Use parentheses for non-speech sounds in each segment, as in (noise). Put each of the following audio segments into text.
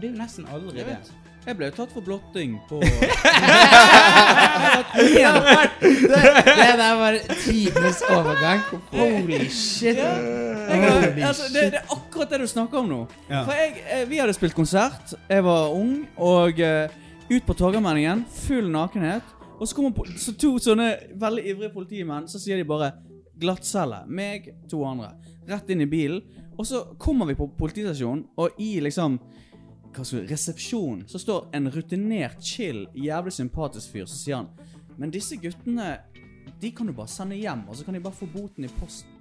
Og det er jo nesten aldri det. Jeg ble jo tatt for blotting på (laughs) Det, det der var tidenes overgang. Holy shit. Jeg, altså, det, det er akkurat det du snakker om nå. Ja. For jeg, eh, Vi hadde spilt konsert, jeg var ung, og eh, ut på Torgallmenningen, full nakenhet. Og så kommer så to sånne veldig ivrige politimenn, så sier de bare 'glattcelle'. Meg, to andre. Rett inn i bilen. Og så kommer vi på politistasjonen, og i liksom hva skal vi, resepsjonen så står en rutinert, chill, jævlig sympatisk fyr, så sier han Men disse guttene, de kan du bare sende hjem, og så kan de bare få boten i posten.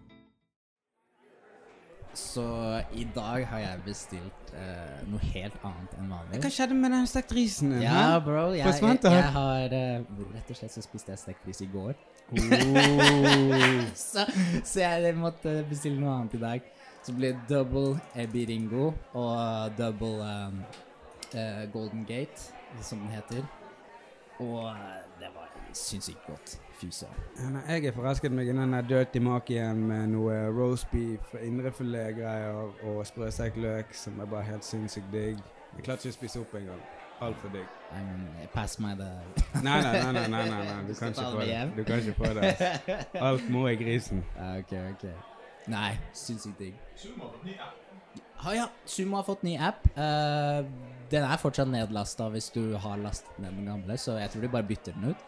Så i dag har jeg bestilt eh, noe helt annet enn vanlig. Hva skjedde med den stekt risen? Ja, hæ? bro. Jeg, jeg, jeg har uh, Rett og slett så spiste jeg stekt ris i går. (laughs) så, så jeg måtte bestille noe annet i dag. Så det det double ebiringo og double um, uh, Golden Gate, som den heter. Og eh, det var sinnssykt godt. Fy søren. Jeg er forelsket meg i den dirty makien med noe roast beef, indrefilet-greier og sprøstekt løk som er bare helt sinnssykt digg. Jeg klarte ikke å spise opp engang. Altfor digg. Eh, pass meg det. Nei, nei, nei, nei, nei. Du (laughs) kan ikke få det. Du kan ikke få det. (laughs) Alt må i grisen. Ok, ok. Nei, sinnssykt digg. Ah, ja, Sumo har fått ny app. Uh, den er fortsatt nedlasta hvis du har lastet ned den gamle, så jeg tror de bare bytter den ut.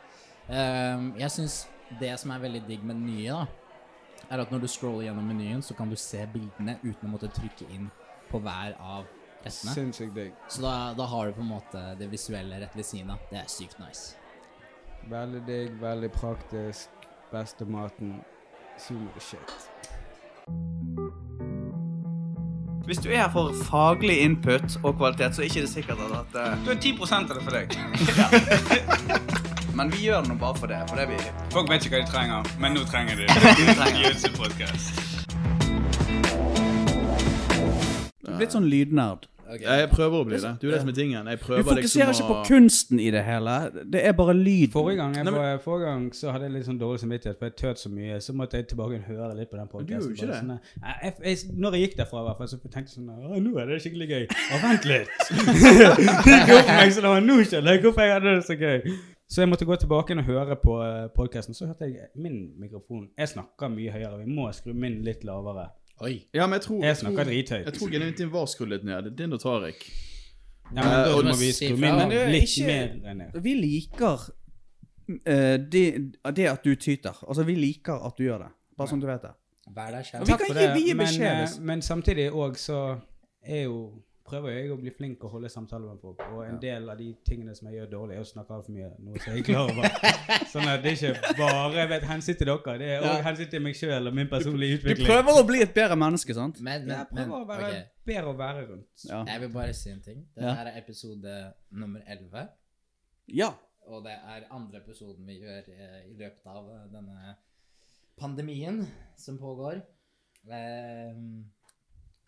Uh, jeg syns det som er veldig digg med den nye, da, er at når du scroller gjennom menyen, så kan du se bildene uten å måtte trykke inn på hver av rettene. Sinnssykt digg. Så da, da har du på en måte det visuelle rett ved siden av. Det er sykt nice. Veldig digg, veldig praktisk. Beste maten. Sumo shit. Hvis du er her for faglig input og kvalitet, så er ikke det sikkert at uh, Du er 10 av det for deg. (laughs) Men vi gjør det nå bare for det. For det vi Folk vet ikke hva de trenger, men nå trenger de (laughs) det. Blitt sånn lydnerd. Jeg prøver å bli det. Du er det som er tingen. Jeg Du fokuserer liksom ikke på kunsten i det hele. Det er bare lyd. Forrige gang, jeg, Nei, men- forrige gang så hadde jeg litt sånn dårlig samvittighet, for jeg tøt så mye. Så måtte jeg tilbake og høre litt på den du gjorde ikke det. Sånn, jeg, jeg, når jeg gikk derfra, i hvert fall, så tenkte jeg sånn Å, nå er det skikkelig gøy. Å, vent litt. (laughs) det gikk opp meg sånn, «Å, nå skjønner jeg hvorfor jeg hadde det så gøy. Så jeg måtte gå tilbake og høre på podkasten. Så hørte jeg min mikrofon Jeg snakker mye høyere. Vi må skru min litt lavere. Oi. Ja, men jeg tror Jeg snakker drithøyt. Jeg tror genuint din var skrullet ned. Din og Tariq. Ja, men Eh, da og må vi skru min det litt ikke- mer ned. Vi liker uh, det, det at du tyter. Altså, vi liker at du gjør det. Bare sånn du vet det. Vær deg selv. vi Takk kan for gi det, vide men, beskjed Men, hvis- men samtidig òg så er jo prøver jeg å bli flink og holde samtaler med folk. Og en del av de tingene som jeg gjør dårlig, er å snakke altfor mye. Noe som jeg er klar over. (laughs) Sånn at det er ikke bare vet, hensyn til dere, det er òg Ja. hensyn til meg sjøl og min personlige utvikling. Du prøver å bli et bedre menneske, sant? Men, men, Jeg men prøver å være okay. bedre å være rundt. Ja. Jeg vil bare si en ting. Dette her er episode nummer 11. ja. Og det er andre episoden vi gjør eh, i løpet av eh, denne pandemien som pågår. Eh,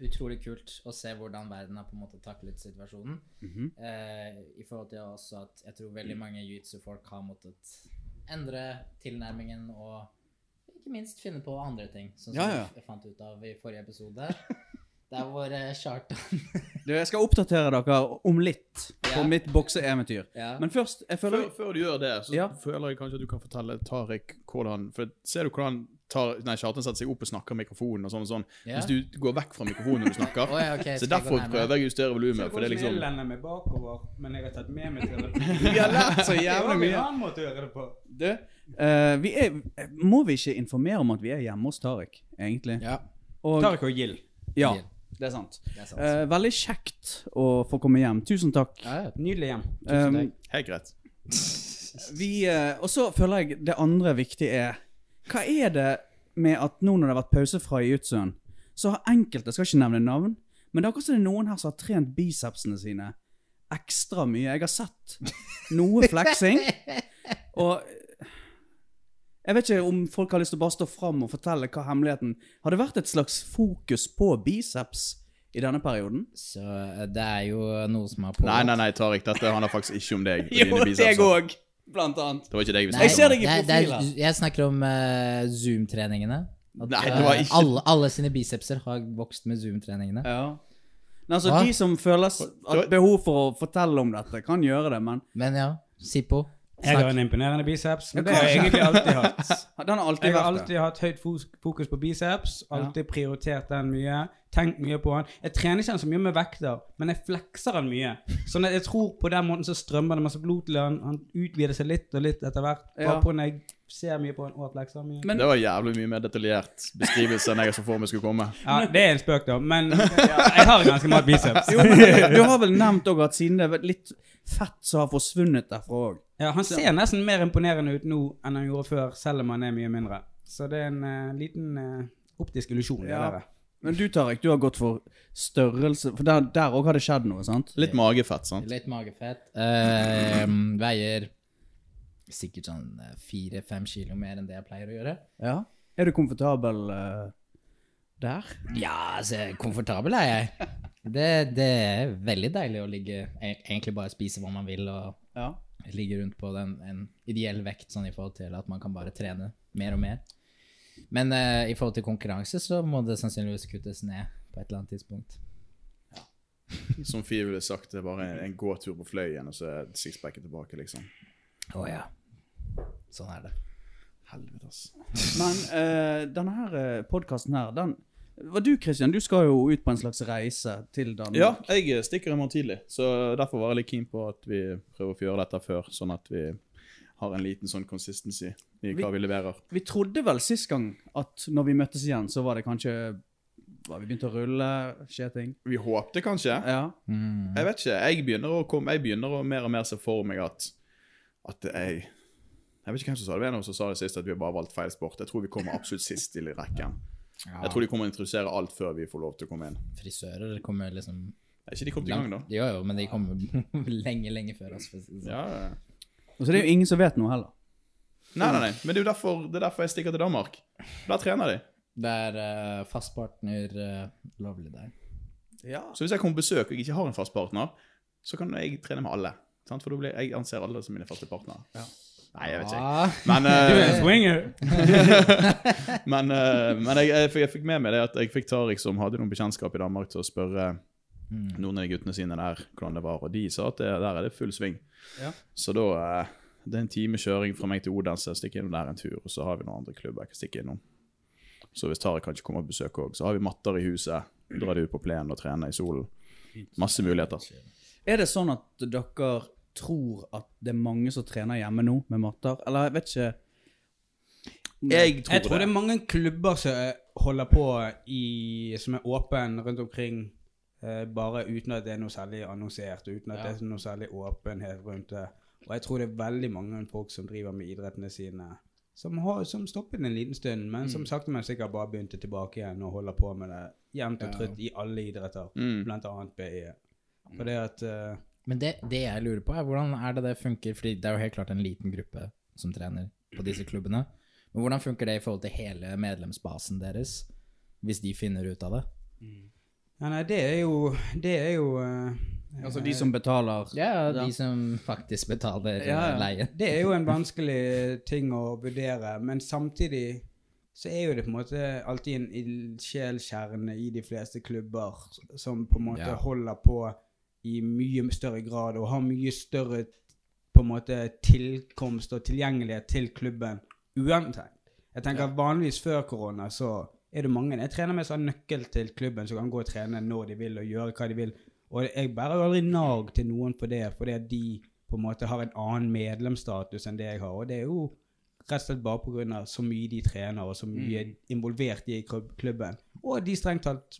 utrolig kult å se hvordan verden har på en måte taklet situasjonen. Mhm. eh, I forhold til også at jeg tror veldig mange jiu-jitsu-folk har måttet endre tilnærmingen og ikke minst finne på andre ting, sånn som Ja, ja. jeg fant ut av i forrige episode. (laughs) Der hvor eh, Kjartan Du, jeg skal oppdatere dere om litt på Ja. mitt bokseeventyr. ja. Men først, jeg føler Før, før du gjør det, så Ja. føler jeg kanskje at du kan fortelle Tariq hvordan For ser du hvordan tar, nei, Kjartan setter seg opp og snakker mikrofonen og sånn og sånn, Ja. mens du går vekk fra mikrofonen når du snakker. (laughs) oh, ja, okay, så jeg derfor prøver jeg å justere Så volumet. For det er går jeg liksom meg bakover, men jeg har tatt med meg (laughs) til Vi har lært så jævlig mye jævlig var en annen måte å gjøre det på. Du, eh, vi er, må vi ikke informere om at vi er hjemme hos Tariq, egentlig? ja. Og, Tariq og Gild. ja, Gild. det er sant. Det er sant. Uh, veldig kjekt å få komme hjem. Tusen takk. ja, ja. Nydelig hjem. Um, Helt greit. vi, uh, og så føler jeg det andre viktige er Hva er det med at nå når det har vært pause fra jiu-jitsuen, så har enkelte, jeg skal ikke nevne navn, men det er akkurat som det er noen her som har trent bicepsene sine ekstra mye. Jeg har sett noe (laughs) fleksing, og jeg vet ikke om folk har lyst til å bare stå fram og fortelle hva hemmeligheten Har det vært et slags fokus på biceps i denne perioden? Så eh, det er jo noe som har Nei, pågått. nei, nei, Tariq, dette handler faktisk ikke om deg. (laughs) Jo, deg òg, blant annet. Det var ikke deg vi Nei, Jeg ser deg i det er- det er- profiler. Jeg snakker om uh, Zoom-treningene. At, Nei, eh, det var ikke alle, alle sine bicepser har vokst med Zoom-treningene. Ja. Men altså, Hva? de som føler behov for å fortelle om dette, kan gjøre det, men Men ja, Sippo. Jeg har en imponerende biceps, men det har jeg egentlig alltid hatt. (laughs) den har alltid Jeg har alltid hatt høyt fokus på biceps, alltid prioritert den mye, tenkt mye på den. Jeg trener ikke den så mye med vekter, men jeg flekser den mye. Sånn at jeg tror på den måten så strømmer det masse blod til den, han utvider seg litt og litt etter hvert. Bare på når jeg ser mye på en overflex. Men Det var jævlig mye mer detaljert beskrivelse enn jeg så for meg skulle komme. (laughs) Ja, det er en spøk da, men jeg har ganske mye biceps. jo, men du har vel nevnt òg at siden det er litt fett som har forsvunnet derfra òg. Ja, han ser nesten mer imponerende ut nå enn han gjorde før, selv om han er mye mindre. Så det er en uh, liten uh, optisk illusjon. Ja. der. Men du Tarek, du har gått for størrelse For der òg har det skjedd noe, sant? Litt magefett, sant? Litt magefett. Uh, veier sikkert sånn eh, fire-fem kilo mer enn det jeg pleier å gjøre. Ja. Er du komfortabel uh, der? Ja, altså, komfortabel er jeg. Det, det er veldig deilig å ligge e- Egentlig bare spise hva man vil og Ja. ligge rundt på den, en ideell vekt sånn i forhold til at man kan bare trene mer og mer. Men uh, i forhold til konkurranse så må det sannsynligvis kuttes ned på et eller annet tidspunkt. Som Fie ville sagt, det er bare en gåtur på Fløyen, og så er sixpacket tilbake, liksom. Å ja. Sånn er det. Helvete, altså. Men eh, denne her uh, podkasten her, den var du, Christian, du skal jo ut på en slags reise til Danmark. Ja, jeg stikker i morgen tidlig, så derfor var jeg litt keen på at vi prøver å gjøre dette før, sånn at vi har en liten sånn consistency i hva vi leverer. Vi trodde vel sist gang at når vi møttes igjen, så var det kanskje var Vi begynte å rulle, skje ting. Vi håpte kanskje. Ja. Mm. Jeg vet ikke. Jeg begynner å, komme, jeg begynner å mer og mer se for meg at, at det er Jeg vet ikke hvem som sa det. Det noen som sa det sist, at vi har bare valgt feil sport. Jeg tror vi kommer absolutt sist i (laughs) rekken. Jeg tror de kommer å introdusere alt før vi får lov til å komme inn. Frisører kommer liksom Er ikke de kommet i gang, da? Jo, jo, men de kommer (laughs) lenge, lenge før oss. Sånn. Ja, ja. Og så er det jo ingen som vet noe heller. Nei, nei, nei. Men det er jo derfor, det er derfor jeg stikker til Danmark. Der trener de. Det er uh, fast partner uh, lovlig der. Så hvis jeg kommer på besøk og jeg ikke har en fast partner, så kan jeg trene med alle. Sant? For blir jeg anser alle som mine faste partnere. Nei, jeg vet ikke. Men, uh, (laughs) Du er en eh, swinger. (laughs) men, uh, men jeg, jeg, jeg fikk med meg det at jeg fikk Tariq, som hadde noen bekjentskap i Danmark, til å spørre noen av de guttene sine der hvordan det var, og de sa at det, der er det full sving. Ja. Så da uh, Det er en time kjøring fra meg til Odense, stikke innom der en tur, og så har vi noen andre klubber jeg kan stikke innom. Så hvis Tariq kan ikke komme og besøke òg, så har vi matter i huset. Drar de ut på plenen og trener i solen. Masse muligheter. Er det sånn at dere tror at det er mange som trener hjemme nå med matter? Eller jeg vet ikke Jeg tror, Jeg tror det er mange klubber som eh, holder på i, som er åpen rundt omkring, eh, bare uten at det er noe særlig annonsert, uten at det er noe særlig åpenhet rundt det. Og jeg tror det er veldig mange folk som driver med idrettene sine, som har som stoppet en liten stund, men som sakte, men sikkert bare begynte tilbake igjen og holder på med det jevnt og trutt i alle idretter, Mm. blant annet BE. For det at uh, Men det, det jeg lurer på, er hvordan er det det funker? Fordi det er jo helt klart en liten gruppe som trener på disse klubbene. Men hvordan funker det i forhold til hele medlemsbasen deres, hvis de finner ut av det? Ja, nei, det er jo Det er jo uh, Altså de som betaler Ja, de som faktisk betaler Ja, ja. eh, leie. Det er jo en (laughs) vanskelig ting å vurdere, men samtidig så er jo det på en måte alltid en ildsjelkjerne i de fleste klubber som på en måte Ja. holder på i mye større grad og har mye større på en måte tilkomst og tilgjengelighet til klubben uantenkt. Jeg tenker Vanligvis før korona så er det mange jeg trener med har nøkkel til klubben, som kan gå og trene når de vil og gjøre hva de vil. Og jeg bærer aldri nag til noen på det, fordi at de på en måte har en annen medlemsstatus enn det jeg har. Og det er jo rett og slett bare pga. så mye de trener, og så mye involvert de er i klubben. Og de strengt tatt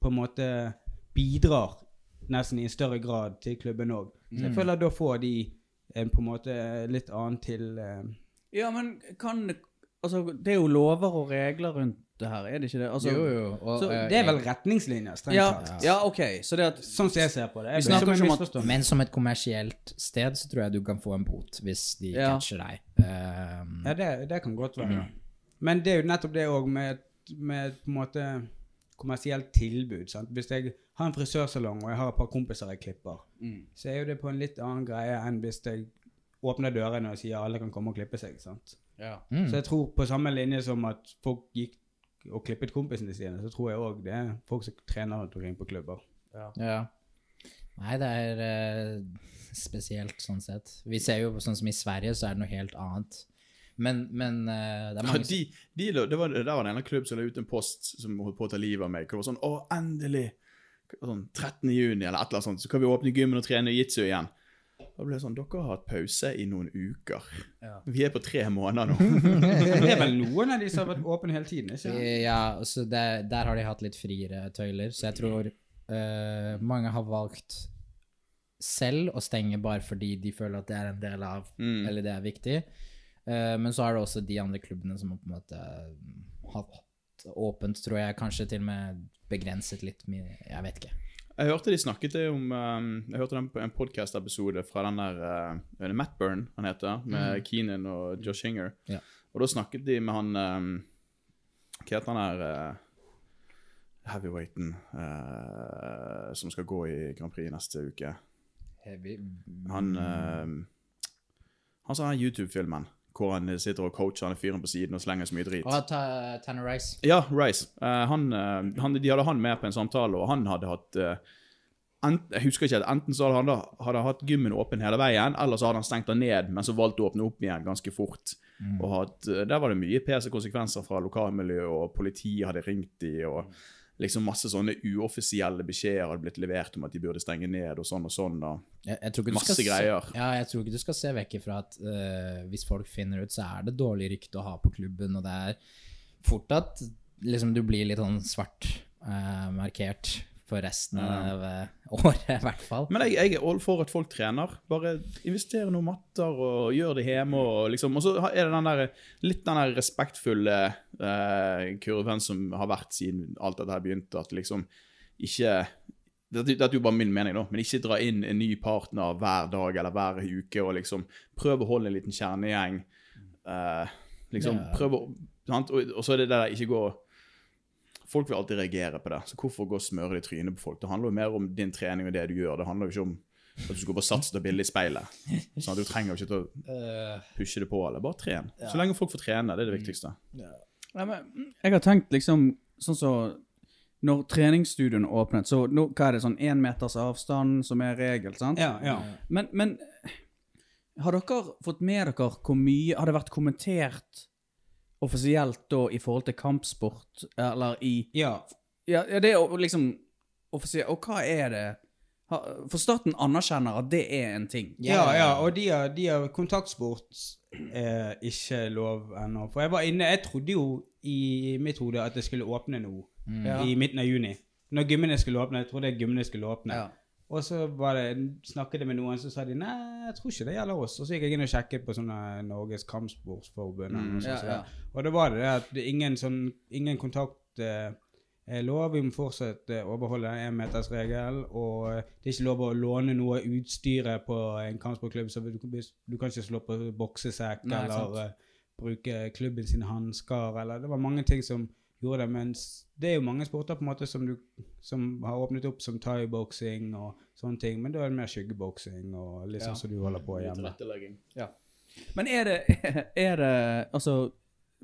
på en måte bidrar nesten i en større grad til klubben òg. Så jeg føler at da får de en på en måte litt annen til eh, Ja, men kan Altså, det er jo lover og regler rundt det her, er det ikke det? Altså, jo, jo. Og, så eh, Det er vel retningslinjer, strengt Ja, tatt. ja, OK. Så det at Sånn som jeg ser på det. Jeg Vi snakker som ikke om at- Men som et kommersielt sted så tror jeg du kan få en bot hvis de Ja. catcher deg. Um, Ja, det, det kan godt være. Men det er jo nettopp det òg med, med på en måte kommersielt tilbud. Sant? Hvis jeg har en frisørsalong og jeg har et par kompiser jeg klipper, så er jo det på en litt annen greie enn hvis jeg åpner dørene og sier alle kan komme og klippe seg. sant? ja. mm. Så jeg tror på samme linje som at folk gikk og klippet kompisene sine, så tror jeg òg det er folk som trener rundt omkring på klubber. Ja. Nei, det er eh, spesielt sånn sett. Vi ser jo sånn som i Sverige, så er det noe helt annet. Men, men eh, det er Ja, de, de, det var, der var det en klubb som la ut en post som holdt på å ta livet av meg. hvor Det var sånn 'Å, endelig!' Sånn 13. juni eller et eller annet sånt. Så kan vi åpne gymmen og trene jitsu igjen. Da ble det sånn Dere har hatt pause i noen uker. Vi er på tre måneder nå. Det er vel noen av de som har vært åpne hele tiden, ikke? Eh, Ja, så det, der har de hatt litt friere tøyler, så jeg tror uh, mange har valgt selv å stenge bare fordi de føler at det er en del av, Mm. eller det er viktig. Eh, men så er det også de andre klubbene som har på en måte hatt åpent, tror jeg, kanskje til og med begrenset litt mye, jeg vet ikke. Jeg hørte de snakket det om um, Jeg hørte en podcast-episode fra den der det Matt Byrne, han heter, med Keenan og Josh Hinger. Ja. Og da snakket de med han um, Hva heter han her uh, heavyweighten som skal gå i Grand Prix neste uke? Han uh, Han sa YouTube-filmen hvor han sitter og coacher han fyren på siden og slenger så mye drit. Og ta, Tanner Rice. Ja, Rice. Uh, han, eh, han, de hadde han med på en samtale, og han hadde hatt uh, ent, Jeg husker ikke, enten så hadde han da, hadde hatt gymmen åpen hele veien, eller så hadde han stengt den ned, men så valgte å åpne opp igjen ganske fort. Og hatt, eh, Der var det mye PC-konsekvenser fra lokalmiljøet, og politiet hadde ringt de, og liksom masse sånne uoffisielle beskjeder hadde blitt levert om at de burde stenge ned, og sånn og sånn. og Jeg, jeg Masse greier. Se, ja, jeg tror ikke du skal se vekk ifra at uh, hvis folk finner ut, så er det dårlig rykte å ha på klubben, og det er fort at liksom, du blir litt sånn svart uh, markert for resten av eh, (laughs) året, i hvert fall. Men jeg, jeg er all for at folk trener. Bare investere noen matter og gjør det hjemme. Og liksom, og så er det den der, litt den der respektfulle eh, kurven som har vært siden alt dette her begynte. At liksom ikke dette, dette er jo bare min mening, da, men ikke dra inn en ny partner hver dag eller hver uke. Og liksom prøve å holde en liten kjernegjeng. Eh, liksom Ja. prøv å sant? Og, og så er det det der ikke gå Folk vil alltid reagere på det, så hvorfor gå og smøre det i trynet på folk? Det handler jo mer om din trening og det du gjør. Det handler jo ikke om at du skal bare satse deg billig i speilet. Sånn at Du trenger jo ikke til å pushe det på, alle. bare tren. Så lenge folk får trene, det er det viktigste. Ja, men, mm, jeg har tenkt liksom Sånn så Når treningsstudioene åpnet, så nå, hva er det sånn én meters avstand som er regel, sant? Ja, ja. Men, men har dere fått med dere hvor mye Har det vært kommentert offisielt da i forhold til kampsport, eller i ja. Ja, ja det er jo liksom offisielt Og hva er det? Ha- For staten anerkjenner at det er en ting. Ja, ja, og de har, de har kontaktsport er ikke lov ennå. For jeg var inne Jeg trodde jo i mitt hode at det skulle åpne nå Ja. i midten av juni. Når gymmene skulle åpne. Jeg trodde gymmene skulle åpne. Ja. Og så det, snakket jeg med noen, så sa de nei, jeg tror ikke det gjelder oss. Og så gikk jeg inn og sjekket på sånne Norges Kampsportsforbund. Mm, og, Ja, ja. Og da var det det at ingen, sånn, ingen kontakt eh, er lov. Vi må fortsatt eh, overholde énmetersregelen. Og eh, det er ikke lov å låne noe utstyret på en kampsportklubb. Så du, du kan ikke slå på boksesekk Nei, eller sant. eh, bruke klubben sine hansker. Eller det var mange ting som gjorde det. Mens det er jo mange sporter på en måte som, du, som har åpnet opp som thaiboksing og sånne ting. Men da er det mer skyggeboksing og litt Ja. sånn som du holder på hjemme. Ja. Men er det, (laughs) er det Altså,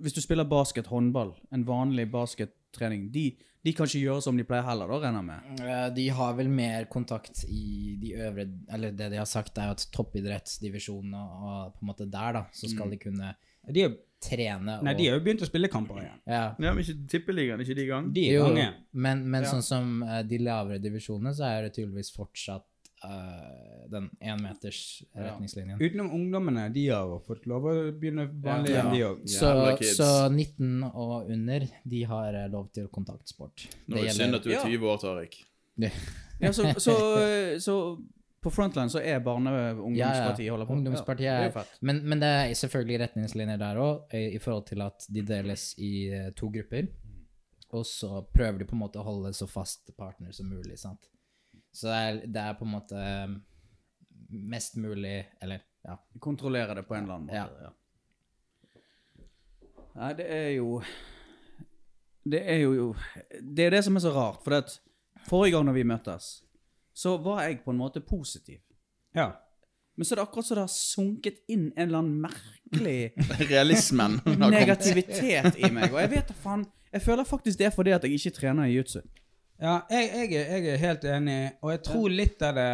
hvis du spiller basket, håndball, en vanlig baskettrening, de, de kan ikke gjøre som de pleier heller, da, regner jeg med? Eh, De har vel mer kontakt i de øvre Eller det de har sagt, er at toppidrettsdivisjonen og, på en måte der, da, så skal de kunne De er, trene og nei, de har jo begynt å spille kamper igjen. ja. Ja, men ikke tippeligaen, ikke de i gang? De er i Jo, gang igjen. men, men Ja. sånn som uh, de lavere divisjonene, så er det tydeligvis fortsatt uh, den énmetersretningslinjen. Utenom ungdommene, de har fått lov å begynne vanlig Ja. de òg. Så, så 19 og under, de har eh, lov til kontaktsport. Nå er det synd at du er Ja. 20 år, Tariq. Ja, så, så, så på Frontline så er barne- og ungdomspartiet holder på? Ungdomspartiet Ja, det er men, men det er selvfølgelig retningslinjer der òg, i forhold til at de deles i eh, to grupper. Og så prøver de på en måte å holde så fast partner som mulig. sant? Så det er, det er på en måte eh, mest mulig Eller, ja. Kontrollere det på en eller annen måte. Ja. Nei, det er jo Det er jo Det er det som er så rart. For det at forrige gang når vi møttes, så var jeg på en måte positiv. Ja. Men så er det akkurat så det har sunket inn en eller annen merkelig (laughs) Realismen. negativitet i meg. Og jeg vet da faen Jeg føler faktisk det er fordi at jeg ikke trener i jiu-jitsu. Ja, jeg, jeg, er, jeg er helt enig, og jeg tror litt av det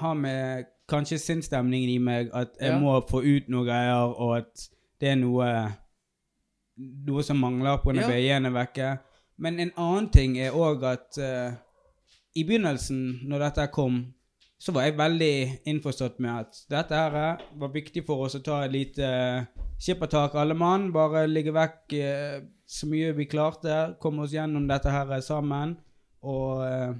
har med kanskje sinnsstemningen i meg, at jeg Ja. må få ut noe greier, og at det er noe noe som mangler på når Ja. BI-en er vekke. Men en annen ting er òg at eh, i begynnelsen, når dette kom, så var jeg veldig innforstått med at dette her var viktig for oss å ta et lite uh, skippertak alle mann. Bare ligge vekk eh, så mye vi klarte, komme oss gjennom dette her sammen. Og uh,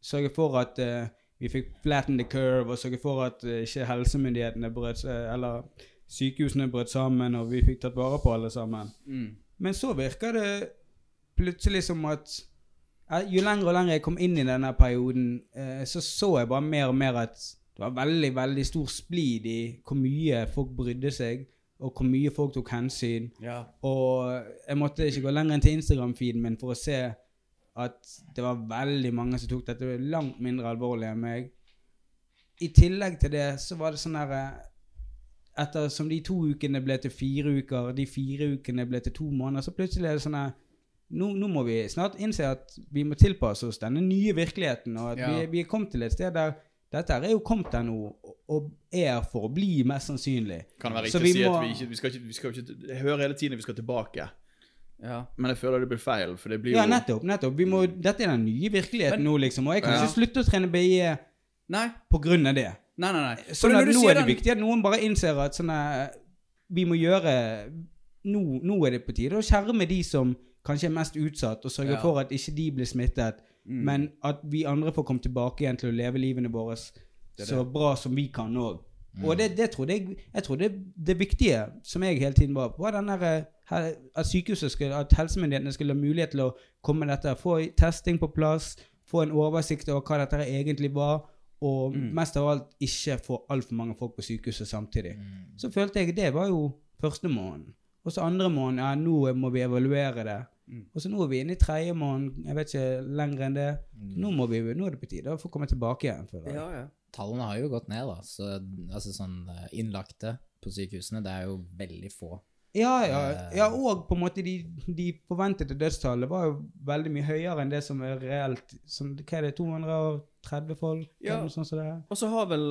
sørge for at uh, vi fikk flatten the curve, og sørge for at uh, ikke helsemyndighetene brøt eller sykehusene brøt sammen, og vi fikk tatt vare på alle sammen. Mm. Men så virker det plutselig som at eh, jo lenger og lenger jeg kom inn i denne perioden, eh, så så jeg bare mer og mer at det var veldig, veldig stor splid i hvor mye folk brydde seg, og hvor mye folk tok hensyn. Ja. Og jeg måtte ikke gå lenger enn til Instagram-feeden min for å se at det var veldig mange som tok dette langt mindre alvorlig enn meg. I tillegg til det så var det sånn herre Ettersom de to ukene ble til fire uker, de fire ukene ble til to måneder, så plutselig er det sånn her nå, nå må vi snart innse at vi må tilpasse oss denne nye virkeligheten, og at Ja. vi, vi er kommet til et sted der dette er jo kommet her nå, og- er for å bli, mest sannsynlig. Kan det være riktig å si må- at vi ikke, vi skal ikke, vi skal ikke Jeg hører hele tiden at vi skal tilbake, ja. men jeg føler det blir feil, for det blir Ja, jo nettopp. nettopp. Vi må, dette er den nye virkeligheten nå, liksom. Og jeg kan Ja. ikke slutte å trene BI Nei. på grunn av det. Nei, nei, nei. Sånn at nå er det den- viktig at noen bare innser at sånne Vi må gjøre Nå, nå er det på tide å skjerme de som kanskje er mest utsatt, og sørge Ja. for at ikke de blir smittet. Mm. Men at vi andre får komme tilbake igjen til å leve livene våre så bra som vi kan òg. Og det, det trodde jeg Jeg trodde det viktige, som jeg hele tiden var, var den der, eh, at sykehuset skulle, at helsemyndighetene skulle ha mulighet til å komme med dette. Få testing på plass, få en oversikt over hva dette egentlig var, og Mm. mest av alt ikke få altfor mange folk på sykehuset samtidig. Så følte jeg det var jo første måneden. Og så andre måneden, ja, nå må vi evaluere det. Mm. Og så nå er vi inne i tredje måned, jeg vet ikke lenger enn det. Nå, må vi, nå er det på tide å få komme tilbake igjen. føler jeg. Ja, ja. Tallene har jo gått ned, da. Så altså sånn eh, innlagte på sykehusene, det er jo veldig få. Ja, ja, Eh. ja, og på en måte de, de forventede dødstallene var jo veldig mye høyere enn det som er reelt. Som, hva er det, 230 folk? Ja. Eller noe sånt som det er? Og så har vel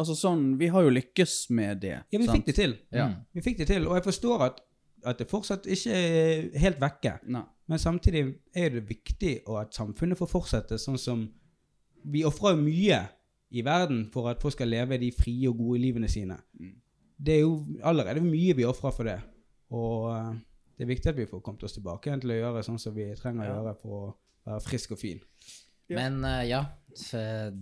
Altså sånn Vi har jo lykkes med det. Ja, vi sant? fikk det til. Ja. Mm. Vi fikk det til, og jeg forstår at, at det fortsatt ikke er helt vekke. Nei. Men samtidig er det viktig at samfunnet får fortsette sånn som Vi ofrer mye i verden for at folk skal leve de frie og gode livene sine. Mm. Det er jo allerede mye vi ofrer for det. Og eh, det er viktig at vi får kommet oss tilbake igjen til å gjøre sånn som vi trenger å gjøre for å være frisk og fin. Ja. Men eh, ja,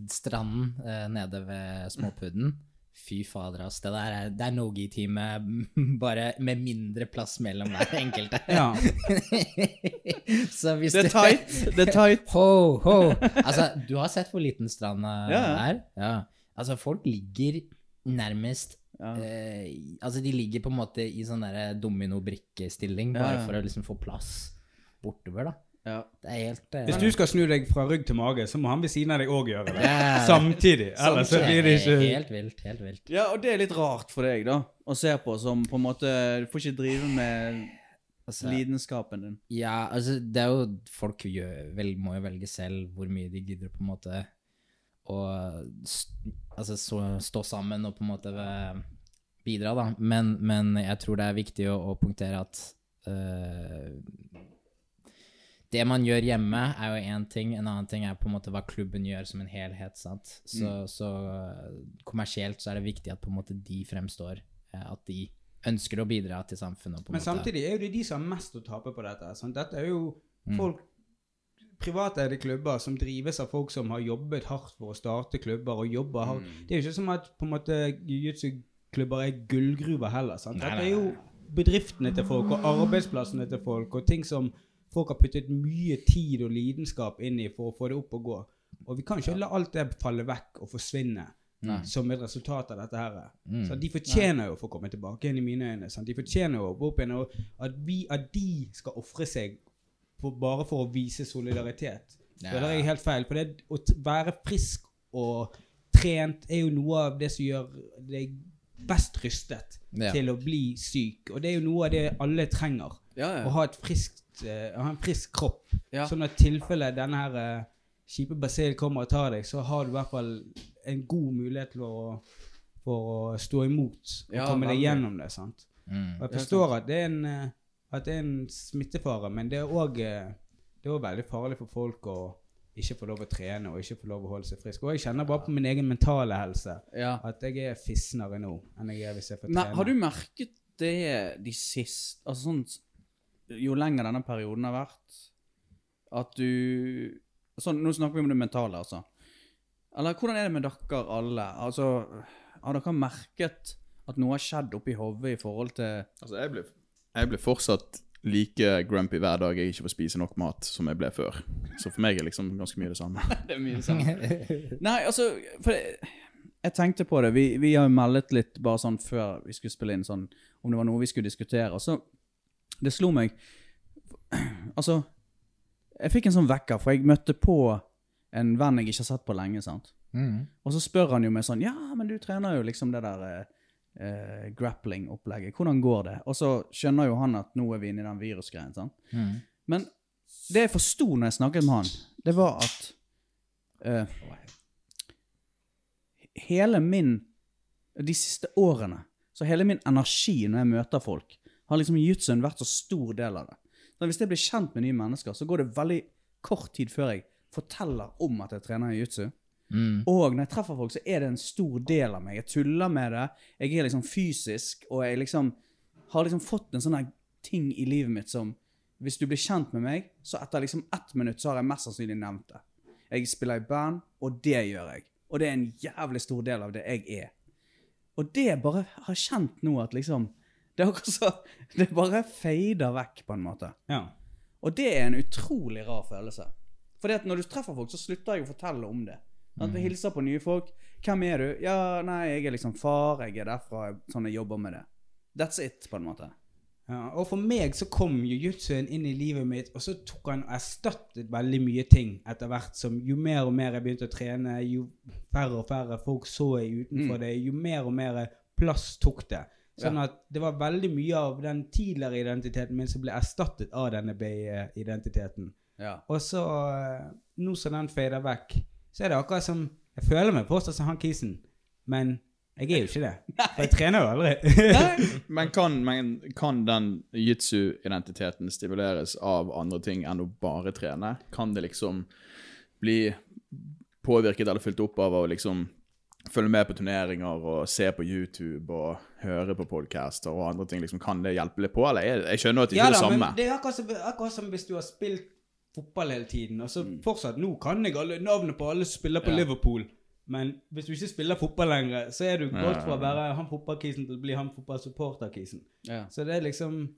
stranden eh, nede ved Småpudden Fy fader, ass. Det der er, det er no-gi-time, (laughs) bare med mindre plass mellom hver enkelte. (laughs) Ja. (laughs) Så hvis Det er tight. Det er tight. Ho, ho. Altså, du har sett hvor liten stranda Ja, ja. er? Ja. Altså, folk ligger nærmest Ja. eh, Altså, de ligger på en måte i sånn dominobrikkestilling, bare for å liksom få plass bortover, da. Ja. Det er helt eh, Hvis du skal snu deg fra rygg til mage, så må han ved siden av deg òg gjøre det. Samtidig. Ellers så blir det ikke Helt vilt, helt vilt. ja, og det er litt rart for deg, da, å se på som på en måte Du får ikke drive med Altså, lidenskapen din. Ja, altså, det er jo Folk gjør, vel, må jo velge selv hvor mye de gidder på en måte å altså, så, stå sammen og på en måte eh, bidra, da. Men, men jeg tror det er viktig å, å punktere at eh, det man gjør hjemme, er jo én ting. En annen ting er på en måte hva klubben gjør som en helhet. sant? Så, så eh, kommersielt så er det viktig at på en måte de fremstår. eh, At de ønsker å bidra til samfunnet. på Men måte- samtidig er jo det de som har mest å tape på dette. Sant? Dette er jo folk Mm. folk Privateide klubber som drives av folk som har jobbet hardt for å starte klubber og jobber hardt. Mm. Det er jo ikke som at på en måte jiu-jitsu-klubber er gullgruver heller. Sant? Nei, Dette er jo bedriftene til folk og arbeidsplassene til folk og ting som folk har puttet mye tid og lidenskap inn i for å få det opp og gå. Og vi kan ikke la alt det falle vekk og forsvinne Nei. som et resultat av dette her. Mm. Så de fortjener jo å få komme tilbake igjen i mine øyne. Sant? De fortjener jo å gå opp igjen, og at, vi, at de skal ofre seg for, bare for å vise solidaritet. Ja. Det er helt feil. For det, å være frisk og trent er jo noe av det som gjør deg best rystet Ja. til å bli syk. Og det er jo noe av det alle trenger. Ja, Å ha et friskt ut eh, Ha en frisk kropp. Ja. Sånn at tilfelle denne her uh, kjipe basillen kommer og tar deg, så har du i hvert fall en god mulighet til å, for å stå imot og Ja, komme deg gjennom det. sant? Mm. Og jeg forstår at det er en, eh, at det er en smittefare, men det er òg veldig farlig for folk å ikke få lov å trene og ikke få lov å holde seg frisk. Og jeg kjenner bare på min egen mentale helse Ja. at jeg er fisnere nå enn jeg er hvis jeg får Men trene. har du merket det de siste Altså sånn Jo lenger denne perioden har vært, at du sånn, Nå snakker vi om det mentale, altså. Eller hvordan er det med dere alle? Altså, Har dere merket at noe har skjedd oppi hodet i forhold til Altså, jeg blir, jeg blir fortsatt like grumpy hver dag jeg ikke får spise nok mat som jeg ble før. Så for meg er liksom ganske mye det samme. (laughs) Det er mye det samme. Nei, altså For jeg, jeg tenkte på det. Vi, vi har jo meldet litt bare sånn før vi skulle spille inn sånn om det var noe vi skulle diskutere. Og så Det slo meg Altså Jeg fikk en sånn vekker, for jeg møtte på en venn jeg ikke har sett på lenge. sant? Mm. Og så spør han jo meg sånn Ja, men du trener jo liksom det der eh, eh, grappling-opplegget. Hvordan går det? Og så skjønner jo han at nå er vi inne i den virusgreien. sant? Mm. Men det jeg forsto når jeg snakket med han, det var at eh, Hele min De siste årene, så hele min energi når jeg møter folk, har liksom jiu-jitsuen vært så stor del av det. Så hvis jeg blir kjent med nye mennesker, så går det veldig kort tid før jeg forteller om at jeg trener jiu-jitsu. Mm. Og når jeg treffer folk, så er det en stor del av meg. Jeg tuller med det. Jeg er liksom fysisk, og jeg liksom har liksom fått en sånn ting i livet mitt som Hvis du blir kjent med meg, så etter liksom ett minutt så har jeg mest sannsynlig nevnt det. Jeg spiller i band, og det gjør jeg. Og det er en jævlig stor del av det jeg er. Og det bare har jeg kjent nå at liksom Det er akkurat så Det bare fader vekk, på en måte. Ja. Og det er en utrolig rar følelse. Fordi at når du treffer folk, så slutter jeg å fortelle om det. At vi hilser på nye folk. 'Hvem er du?' 'Ja, nei, jeg er liksom far. Jeg er derfra. Sånn jeg jobber med det.' That's it, på en måte. Ja, og for meg så kom jiu-jitsuen inn i livet mitt, og så tok han og erstattet veldig mye ting etter hvert som Jo mer og mer jeg begynte å trene, jo færre og færre folk så jeg utenfor Mm. det, jo mer og mer plass tok det. Sånn at det var veldig mye av den tidligere identiteten min som ble erstattet av denne B-identiteten. Ja. Og så, eh, nå som den fader vekk, så er det akkurat som Jeg føler meg fortsatt som han kisen, men jeg er jo ikke det. (laughs) For jeg trener jo aldri. (laughs) Men kan, men kan den jitsu-identiteten stimuleres av andre ting enn å bare trene? Kan det liksom bli påvirket eller fylt opp av å liksom følge med på turneringer og se på YouTube og høre på podcaster og andre ting? Liksom, kan det hjelpe litt på, eller? Jeg, Jeg skjønner at det ikke er det samme. men det er akkurat som, akkurat som hvis du har spilt fotball hele tiden, og så fortsatt Nå kan jeg alle navnet på alle som spiller på Ja. Liverpool, men hvis du ikke spiller fotball lenger, så er du Ja. gått fra å være han fotballkisen til å bli han fotballsupporterkisen. ja. Så det er liksom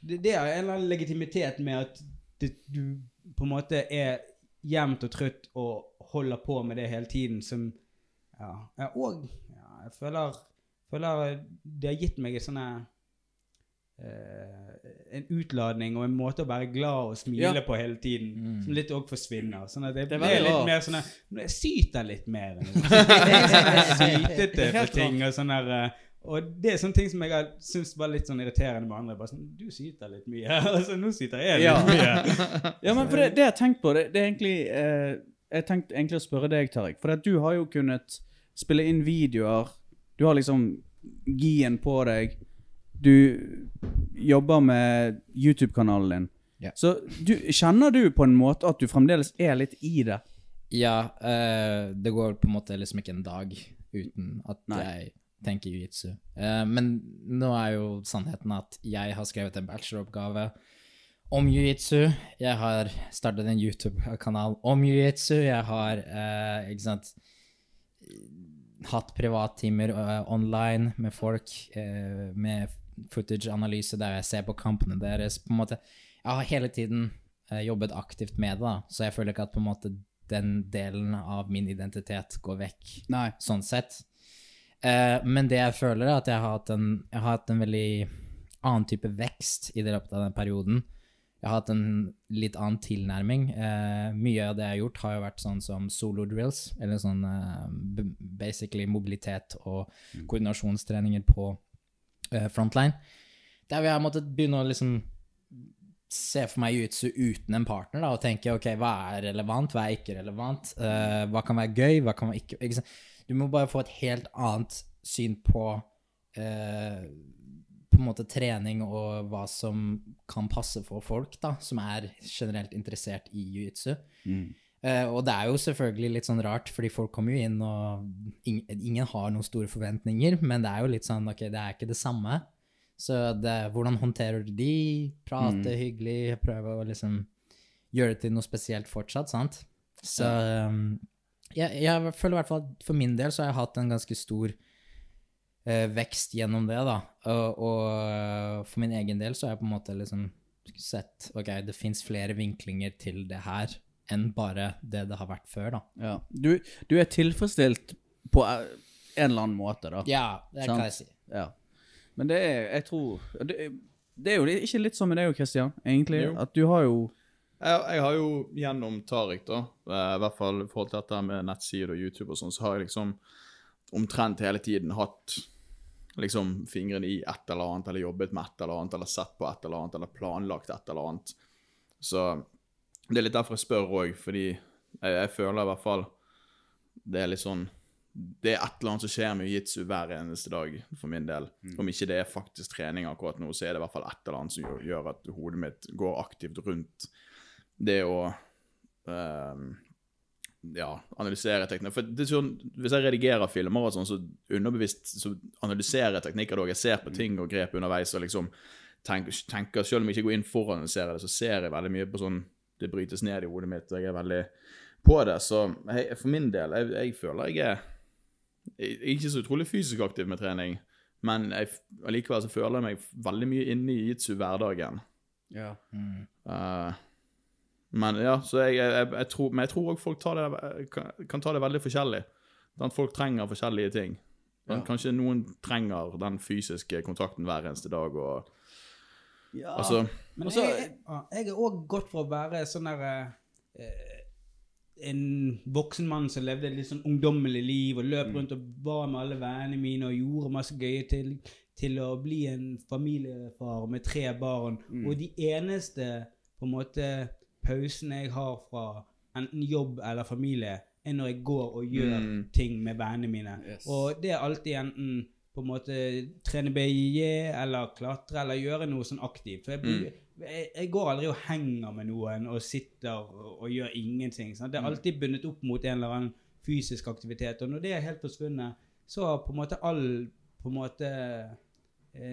Det, det er en eller annen legitimitet med at det, du på en måte er jevnt og trøtt og holder på med det hele tiden, som Ja. og ja, jeg føler, føler det har gitt meg en sånn eh, En utladning og en måte å være glad og smile Ja. på hele tiden, Mm. som litt òg forsvinner. Sånn at jeg Det blir litt mer sånn nå Jeg syter litt mer er sytete (laughs) på ting og sånn her eh, og det er sånne ting som jeg har syntes var litt sånn irriterende med andre. Bare sånn, Du syter litt mye. (laughs) altså, nå syter jeg litt Ja. mye. (laughs) ja, men for det, det jeg har tenkt på, det, det er egentlig eh, Jeg tenkte egentlig å spørre deg, Tariq. For at du har jo kunnet spille inn videoer. Du har liksom gien på deg. Du jobber med YouTube-kanalen din. Ja. Så du, kjenner du på en måte at du fremdeles er litt i det? Ja, Uh, det går på en måte liksom ikke en dag uten at Nei. jeg tenker jiu-jitsu. Uh, men nå er jo sannheten at jeg har skrevet en bacheloroppgave om jiu-jitsu. Jeg har startet en YouTube-kanal om jiu-jitsu. Jeg har, uh, ikke sant hatt privattimer uh, online med folk, uh, med footage-analyse der jeg ser på kampene deres. På en måte, jeg har hele tiden uh, jobbet aktivt med det, da. så jeg føler ikke at på en måte den delen av min identitet går vekk Nei. sånn sett. Men det jeg føler, er at jeg har hatt en, har hatt en veldig annen type vekst i det løpet av den perioden. Jeg har hatt en litt annen tilnærming. Eh, mye av det jeg har gjort, har jo vært sånn som solo drills, eller sånn eh, basically mobilitet og koordinasjonstreninger på eh, frontline. Der vi har måttet begynne å liksom se for meg jiu-jitsu uten en partner da, og tenke ok, hva er relevant, hva er ikke relevant, eh, hva kan være gøy, hva kan være ikke, ikke? Du må bare få et helt annet syn på eh, på en måte trening og hva som kan passe for folk da, som er generelt interessert i jiu-jitsu. Eh, og det er jo selvfølgelig litt sånn rart, fordi folk kommer jo inn, og ingen, ingen har noen store forventninger, men det er jo litt sånn, ok, det er ikke det samme. Så det, hvordan håndterer du de? Prate hyggelig, prøve å liksom gjøre det til noe spesielt fortsatt, sant? Så um, jeg, jeg føler i hvert fall at for min del så har jeg hatt en ganske stor vekst gjennom det, da. Og, og eh, for min egen del så har jeg på en måte liksom sett ok, det fins flere vinklinger til det her enn bare det det har vært før, da. Ja. Du, du er tilfredsstilt på eh, en eller annen måte, da. Ja, det kan jeg si. Ja. Men det er, jeg tror Det det er jo ikke litt sånn med deg òg, Christian, egentlig. Jo. At du har jo Jeg, jeg har jo gjennom Tariq, da, eh, i hvert fall i forhold til dette med nettsider og YouTube og sånn, så har jeg liksom omtrent hele tiden hatt liksom fingrene i et eller annet, eller jobbet med et eller annet, eller sett på et eller annet, eller planlagt et eller annet. Så det er litt derfor jeg spør òg, fordi jeg, jeg føler i hvert fall det er litt sånn Det er et eller annet som skjer med jiu-jitsu hver eneste dag, for min del. Om ikke det er faktisk trening akkurat nå, så er det i hvert fall et eller annet som gjør, gjør at hodet mitt går aktivt rundt det å ehm, ja, analysere teknikker. For det er sånn, Hvis jeg redigerer filmer, og sånn, så underbevisst så analyserer jeg teknikker. da. Jeg ser på ting og grep underveis og liksom tenker, tenker Selv om jeg ikke går inn for å analysere det, så ser jeg veldig mye på sånn Det brytes ned i hodet mitt, og jeg er veldig på det. Så jeg, for min del, jeg, jeg føler jeg er jeg er ikke så utrolig fysisk aktiv med trening, men jeg, allikevel så føler jeg meg veldig mye inne i jitsu-hverdagen. Ja. Eh, men ja, så jeg, jeg, jeg, tror Men jeg tror også folk tar det, kan, kan ta det veldig forskjellig. Den Folk trenger forskjellige ting. Ja. Kanskje noen trenger den fysiske kontakten hver eneste dag. og ja. altså, Men Og jeg, jeg, jeg er òg godt for å være sånn der eh, En voksen mann som levde et litt sånn ungdommelig liv og løp rundt og var med alle vennene mine og gjorde masse gøye til, til å bli en familiefar med tre barn. Og de eneste på en måte pausene jeg har fra enten jobb eller familie, er når jeg går og gjør Mm. ting med vennene mine. Yes. Og det er alltid enten på en måte trene BJJ eller klatre eller gjøre noe sånn aktivt. For jeg, blir, jeg, jeg går aldri og henger med noen og sitter og, og gjør ingenting. Sant? Det er alltid bundet opp mot en eller annen fysisk aktivitet. Og når det er helt forsvunnet, så har på en måte all på en måte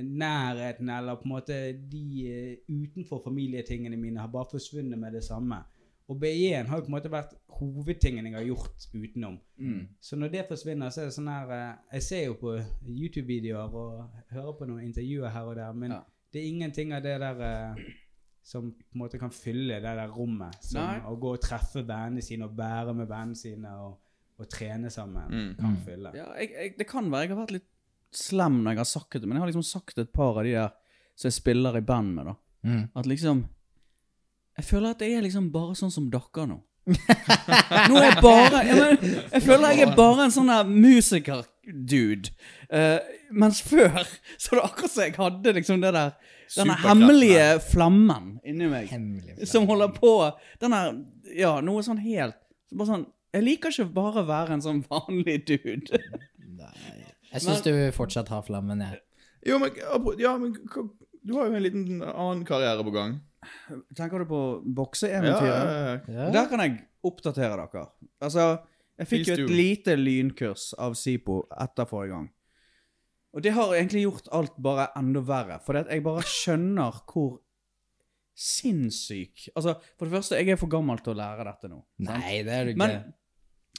nærheten eller på en måte de eh, utenfor familietingene mine har bare forsvunnet med det samme. Og BI-en har jo på en måte vært hovedtingen jeg har gjort utenom. Mm. Så når det forsvinner, så er det sånn her eh, Jeg ser jo på YouTube-videoer og hører på noen intervjuer her og der, men Ja. det er ingenting av det der eh, som på en måte kan fylle det der rommet. Som Nei. å gå og treffe vennene sine og bære med vennene sine og, og trene sammen Mm. kan fylle. Ja, jeg, jeg, det kan være jeg har vært litt slem når jeg har sagt det, men jeg har liksom sagt et par av de der som jeg spiller i band med, da. Mm. At liksom Jeg føler at jeg er liksom bare sånn som dere nå. (laughs) Nå er jeg bare jeg, men, jeg føler jeg er bare en sånn der musiker-dude. Eh, mens før så var det akkurat som jeg hadde liksom det der Denne hemmelige flammen inni meg. Hemmelig. Som holder på Den der Ja, noe sånn helt Bare sånn Jeg liker ikke bare å være en sånn vanlig dude. Nei. Jeg syns du fortsatt har flammen, jeg. Jo, men, ja, men du har jo en liten annen karriere på gang. Tenker du på bokseeventyret? ja, ja. Ja. Der kan jeg oppdatere dere. Altså, jeg fikk jo et lite lynkurs av Sipo etter forrige gang. Og det har egentlig gjort alt bare enda verre, for jeg bare (laughs) skjønner hvor sinnssyk Altså, for det første, jeg er for gammel til å lære dette nå. sant? Nei, det er du ikke. Men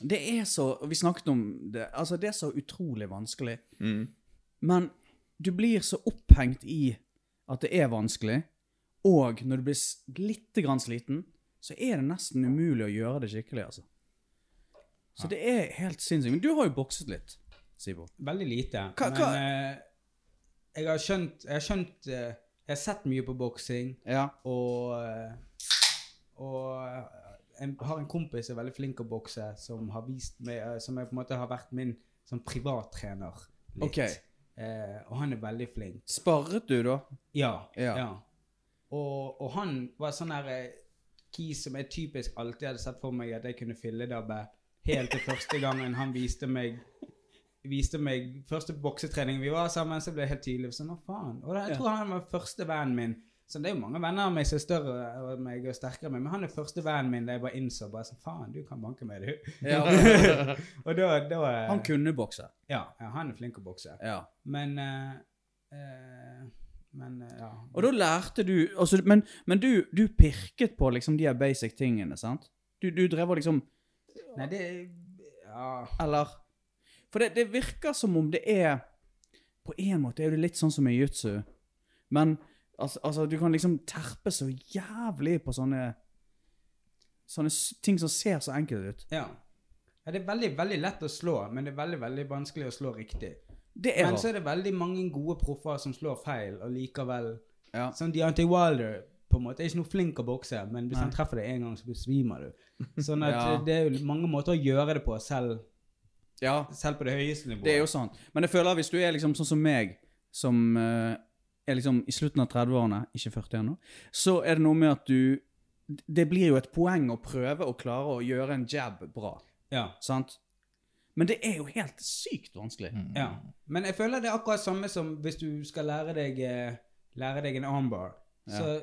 det er så Vi snakket om det. Altså, det er så utrolig vanskelig. Mm. Men du blir så opphengt i at det er vanskelig, og når du blir litt grann sliten, så er det nesten umulig å gjøre det skikkelig, altså. Så det er helt sinnssykt. Men du har jo bokset litt, Sibo. Veldig lite. Hva- men hva- eh, jeg har skjønt Jeg har skjønt eh, Jeg har sett mye på boksing, Ja. og eh, Og jeg har en kompis som er veldig flink å bokse, som har vist meg eh, Som jeg på en måte har vært min som privattrener litt. Okay. Eh, og han er veldig flink. Sparret du, da? Ja. Ja. ja. Og, og han var sånn her eh, kis som jeg typisk alltid hadde sett for meg at jeg kunne filledabbe helt til første gangen han viste meg viste meg Første boksetrening vi var sammen, så ble jeg helt tydelig sånn Hva faen? Og da, jeg tror han var første vennen min. Så det er jo mange venner av meg som er større av meg og sterkere enn meg, men han er første vennen min da jeg bare innså bare sånn Faen, du kan banke meg, du. Ja. (laughs) og da, da Han kunne bokse. ja, ja, han er flink å bokse. Ja. Men uh, uh, Men eh, ja. Og da lærte du altså, Men, men du, du pirket på liksom de her basic tingene, sant? Du, du drev og liksom Nei, det Ja. Eller For det, det virker som om det er På en måte er det litt sånn som i jutsu, men altså, altså, du kan liksom terpe så jævlig på sånne Sånne ting som ser så enkelt ut. ja. Ja, Det er veldig veldig lett å slå, men det er veldig veldig vanskelig å slå riktig. Det er Men så er det veldig mange gode proffer som slår feil, og likevel Ja. Som Deontay Wilder på en måte er ikke noe flink å bokse, men hvis Nei. han treffer deg en gang, så besvimer du. (laughs) Sånn at Ja. det er jo mange måter å gjøre det på, selv, ja, selv på det høyeste nivået. det er jo sant. Men jeg føler hvis du er liksom sånn som meg, som eh, er liksom i slutten av 30-årene, ikke 40 ennå, så er det noe med at du Det blir jo et poeng å prøve å klare å gjøre en jab bra. ja. Sant? Men det er jo helt sykt vanskelig. Ja. Men jeg føler det er akkurat samme som hvis du skal lære deg, eh, lære deg en armbar. Så,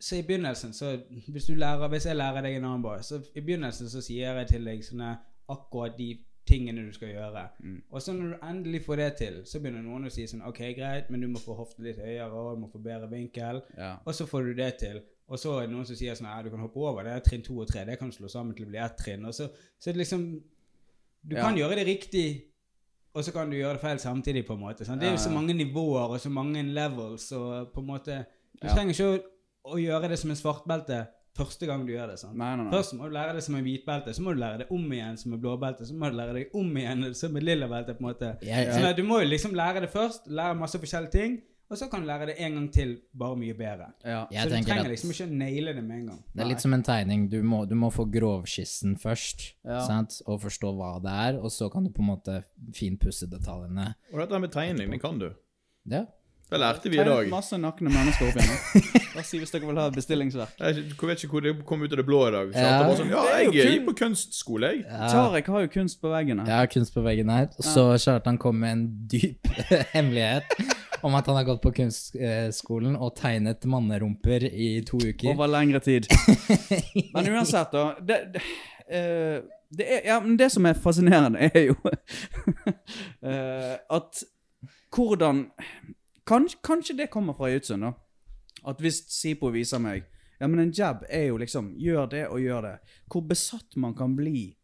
så i begynnelsen, så hvis, du lærer, hvis jeg lærer deg en armbar, så i begynnelsen så sier jeg til deg sånne akkurat de tingene du skal gjøre. Mm. Og så når du endelig får det til, så begynner noen å si sånn OK, greit, men du må få hoften litt høyere, og du må få bedre vinkel. Ja. Og så får du det til. Og så er det noen som sier sånn ja, du kan hoppe over det er trinn to og tre. Det kan du slå sammen til å bli ett trinn. Og så, så det liksom Du Ja. kan gjøre det riktig, og så kan du gjøre det feil samtidig, på en måte. Sant? Det er jo så mange nivåer og så mange levels, og på en måte Du trenger ikke å, å gjøre det som en svartbelte første gang du gjør det. sant? Nei, nei, nei. Først må du lære det som en hvitbelte, så må du lære det om igjen som en blåbelte, så må du lære det om igjen som et lillabelte. på en måte. Jeg, Sånn at du må jo liksom lære det først, lære masse forskjellige ting, og så kan du lære det en gang til, bare mye bedre. Ja. så du trenger at liksom ikke å naile det med en gang. det er litt som en tegning. Du må, du må få grovskissen først, Ja. sant? og forstå hva det er, og så kan du på en måte finpusse detaljene. Og dette med tegning, det kan du. Ja. Det lærte vi i dag. masse nakne mennesker opp igjen. Bare si hvis dere vil ha bestillingsverk. Jeg vet ikke hvor det kom ut av det blå i dag. Så Ja. det var sånn, ja, jeg er kun- på kunstskole, jeg. Tarek har jo kunst på veggen her. Jeg kunst på veggen her. Og så Kjartan kom med en dyp (laughs) hemmelighet om at han har gått på kunstskolen og tegnet mannerumper i to uker. Over lengre tid. (laughs) Men uansett, da. Det, det, uh, det, er, ja, men det som er fascinerende, er jo uh, (laughs) at hvordan kanskje, kanskje det kommer fra Yutsund, da. At hvis Sipo viser meg Ja, men en jab er jo liksom Gjør det og gjør det. Hvor besatt man kan bli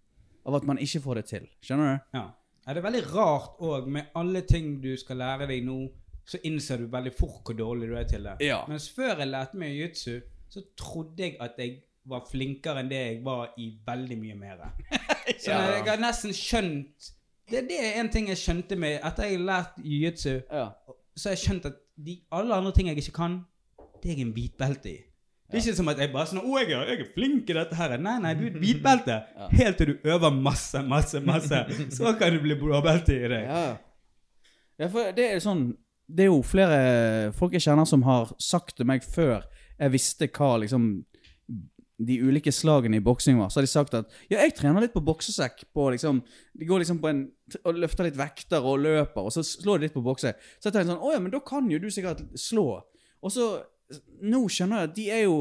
av at man ikke får det til. Skjønner du? Ja. Er det er veldig rart òg, med alle ting du skal lære deg nå, så innser du veldig fort hvor dårlig du er til det. Ja. Mens før jeg lærte meg jiu-jitsu, så trodde jeg at jeg var flinkere enn det jeg var i veldig mye mer. (laughs) Så jeg har nesten skjønt Det, det er en ting jeg skjønte med Etter jeg har lært jiu-jitsu, Ja. Så har jeg skjønt at de, alle andre ting jeg ikke kan, det er jeg en hvitbelte i. Det er ikke som at jeg bare sånn 'Å, jeg er, jeg er flink i dette her.' Nei, nei, du er (laughs) hvitbelte. Helt til du øver masse, masse, masse. Så kan du bli blåbelte i deg. Ja. ja, for det er sånn Det er jo flere folk jeg kjenner som har sagt til meg før jeg visste hva liksom de ulike slagene i boksing var. Så har de sagt at ja, jeg trener litt på boksesekk. på liksom, De går liksom på en og løfter litt vekter og løper, og så slår de litt på bokse. Så jeg tenker sånn Å ja, men da kan jo du sikkert slå. Og så Nå skjønner jeg at de er jo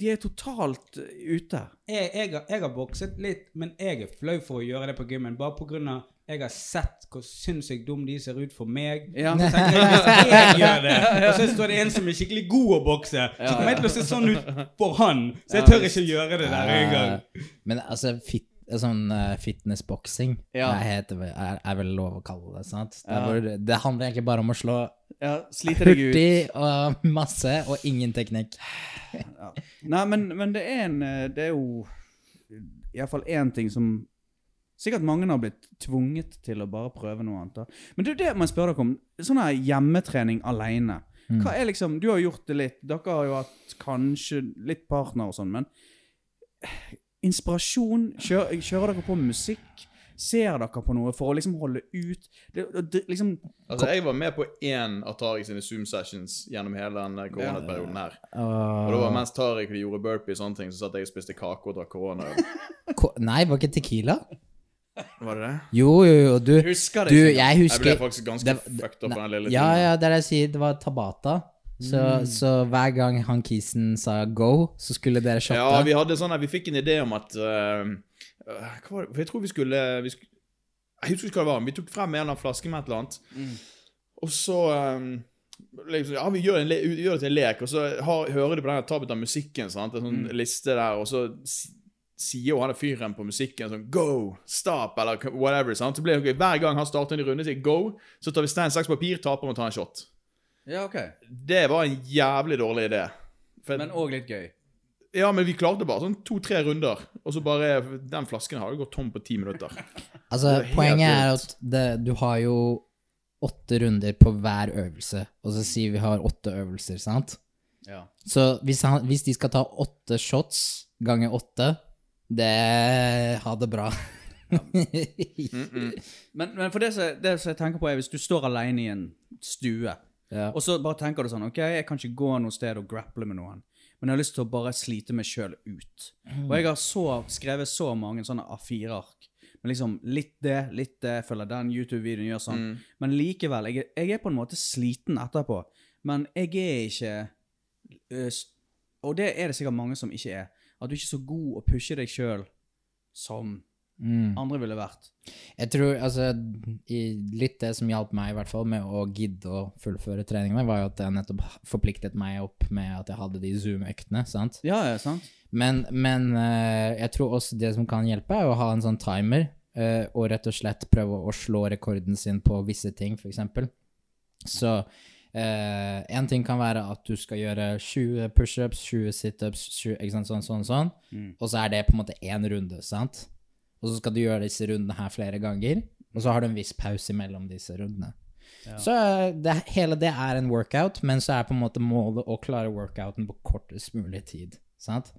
De er totalt ute. Jeg, jeg, jeg har bokset litt, men jeg er flau for å gjøre det på gymmen. Bare på grunn av jeg har sett hvor sinnssykt dum de ser ut for meg. Ja. Så tenker jeg, hvis jeg (laughs) gjør det, og så står det en som er skikkelig god å bokse, så kommer jeg til å se sånn ut for han. Så jeg tør ikke gjøre det der engang. Men altså, fit, sånn uh, fitnessboksing Ja. er, er, er vel lov å kalle det, sant? Det, Ja. hvor, det handler egentlig bare om å slå Ja, hurtig og masse, og ingen teknikk. Nei, men, men det er en eh, Det er jo iallfall én ting som Sikkert mange har blitt tvunget til å bare prøve noe annet. da. Men det, er det man spør dere om. Sånn her hjemmetrening alene. Hva er liksom, Du har gjort det litt. Dere har jo hatt kanskje litt partner og sånn, men Inspirasjon? Kjører, kjører dere på musikk? Ser dere på noe for å liksom holde ut det, det, liksom, Altså, jeg var med på én av Tariq sine Zoom sessions gjennom hele den koronaperioden her. Og det var mens Tariq gjorde burpee og sånne ting, så satt jeg og spiste kake og drakk korona. Ko Nei, var ikke Tequila? Var det det? Jo, jo, jo. Du, Husker det du, jeg Jeg ble faktisk ganske det- fucked up av den lille Ja, tiden. ja, det er det jeg sier. Det var Tabata. Så, så hver gang han kisen sa go, så skulle dere shotte. Ja, vi hadde sånn her, vi fikk en idé om at øh, Hva var det? Jeg tror vi skulle, vi skulle Jeg husker ikke hva det var, men vi tok frem en eller annen flaske med et eller annet. Og så um, liksom, Ja, vi gjør, en le, vi gjør det til en lek, og så har, hører de på den tabben av musikken. Sant? En sånn liste der, og så sier jo han fyren på musikken sånn Go! Stop! Eller whatever. Sant? Så blir det, hver gang han starter en runde, sier go, så tar vi stein, saks, papir, taper og tar en shot. Ja, ok. Det var en jævlig dårlig idé. For, Men òg litt gøy. ja, men vi klarte bare sånn to-tre runder, og så bare Den flasken har jo gått tom på ti minutter. (laughs) Altså, er poenget er at det, du har jo åtte runder på hver øvelse, og så sier vi har åtte øvelser, sant? Ja. Så hvis, han, hvis de skal ta åtte shots ganger åtte, det Ha det bra. (laughs) Men, men for det som, det som jeg tenker på, er hvis du står alene i en stue, ja. og så bare tenker du sånn Ok, jeg kan ikke gå noe sted og grapple med noen, men jeg har lyst til å bare slite meg sjøl ut. Og jeg har så, skrevet så mange sånne A4-ark. Men liksom litt det, litt det, følger den YouTube-videoen, gjør sånn. Men likevel, jeg, jeg er på en måte sliten etterpå. Men jeg er ikke øh, Og det er det sikkert mange som ikke er. At du ikke er så god å pushe deg sjøl som Mm. andre ville vært. Jeg tror altså i, Litt det som hjalp meg, i hvert fall, med å gidde å fullføre treningene, var jo at jeg nettopp forpliktet meg opp med at jeg hadde de Zoom-øktene, sant? Ja, ja, sant? Men, men eh, jeg tror også det som kan hjelpe, er å ha en sånn timer, eh, og rett og slett prøve å slå rekorden sin på visse ting, for eksempel. Så eh, en ting kan være at du skal gjøre 20 pushups, 20 situps, 20, ikke sant, sånn, sånn, sånn, og så er det på en måte én runde, sant? Og så skal du gjøre disse rundene her flere ganger, og så har du en viss pause mellom disse rundene. Så eh, det, hele det er en workout, men så er på en måte målet å klare workouten på kortest mulig tid. Sant?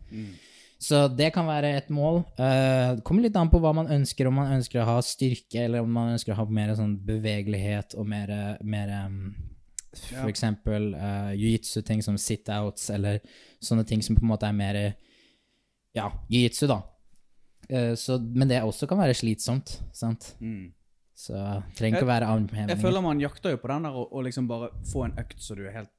Så det kan være et mål. Uh, det kommer litt an på hva man ønsker, om man ønsker å ha styrke, eller om man ønsker å ha mer sånn bevegelighet og mer, mer um, for eksempel uh, jiu-jitsu-ting som sit-outs, eller sånne ting som på en måte er mer ja, jiu-jitsu, da. Uh, så, men det også kan være slitsomt, sant? Så det trenger ikke å være Jeg føler man jakter jo på den der å liksom bare få en økt så du er helt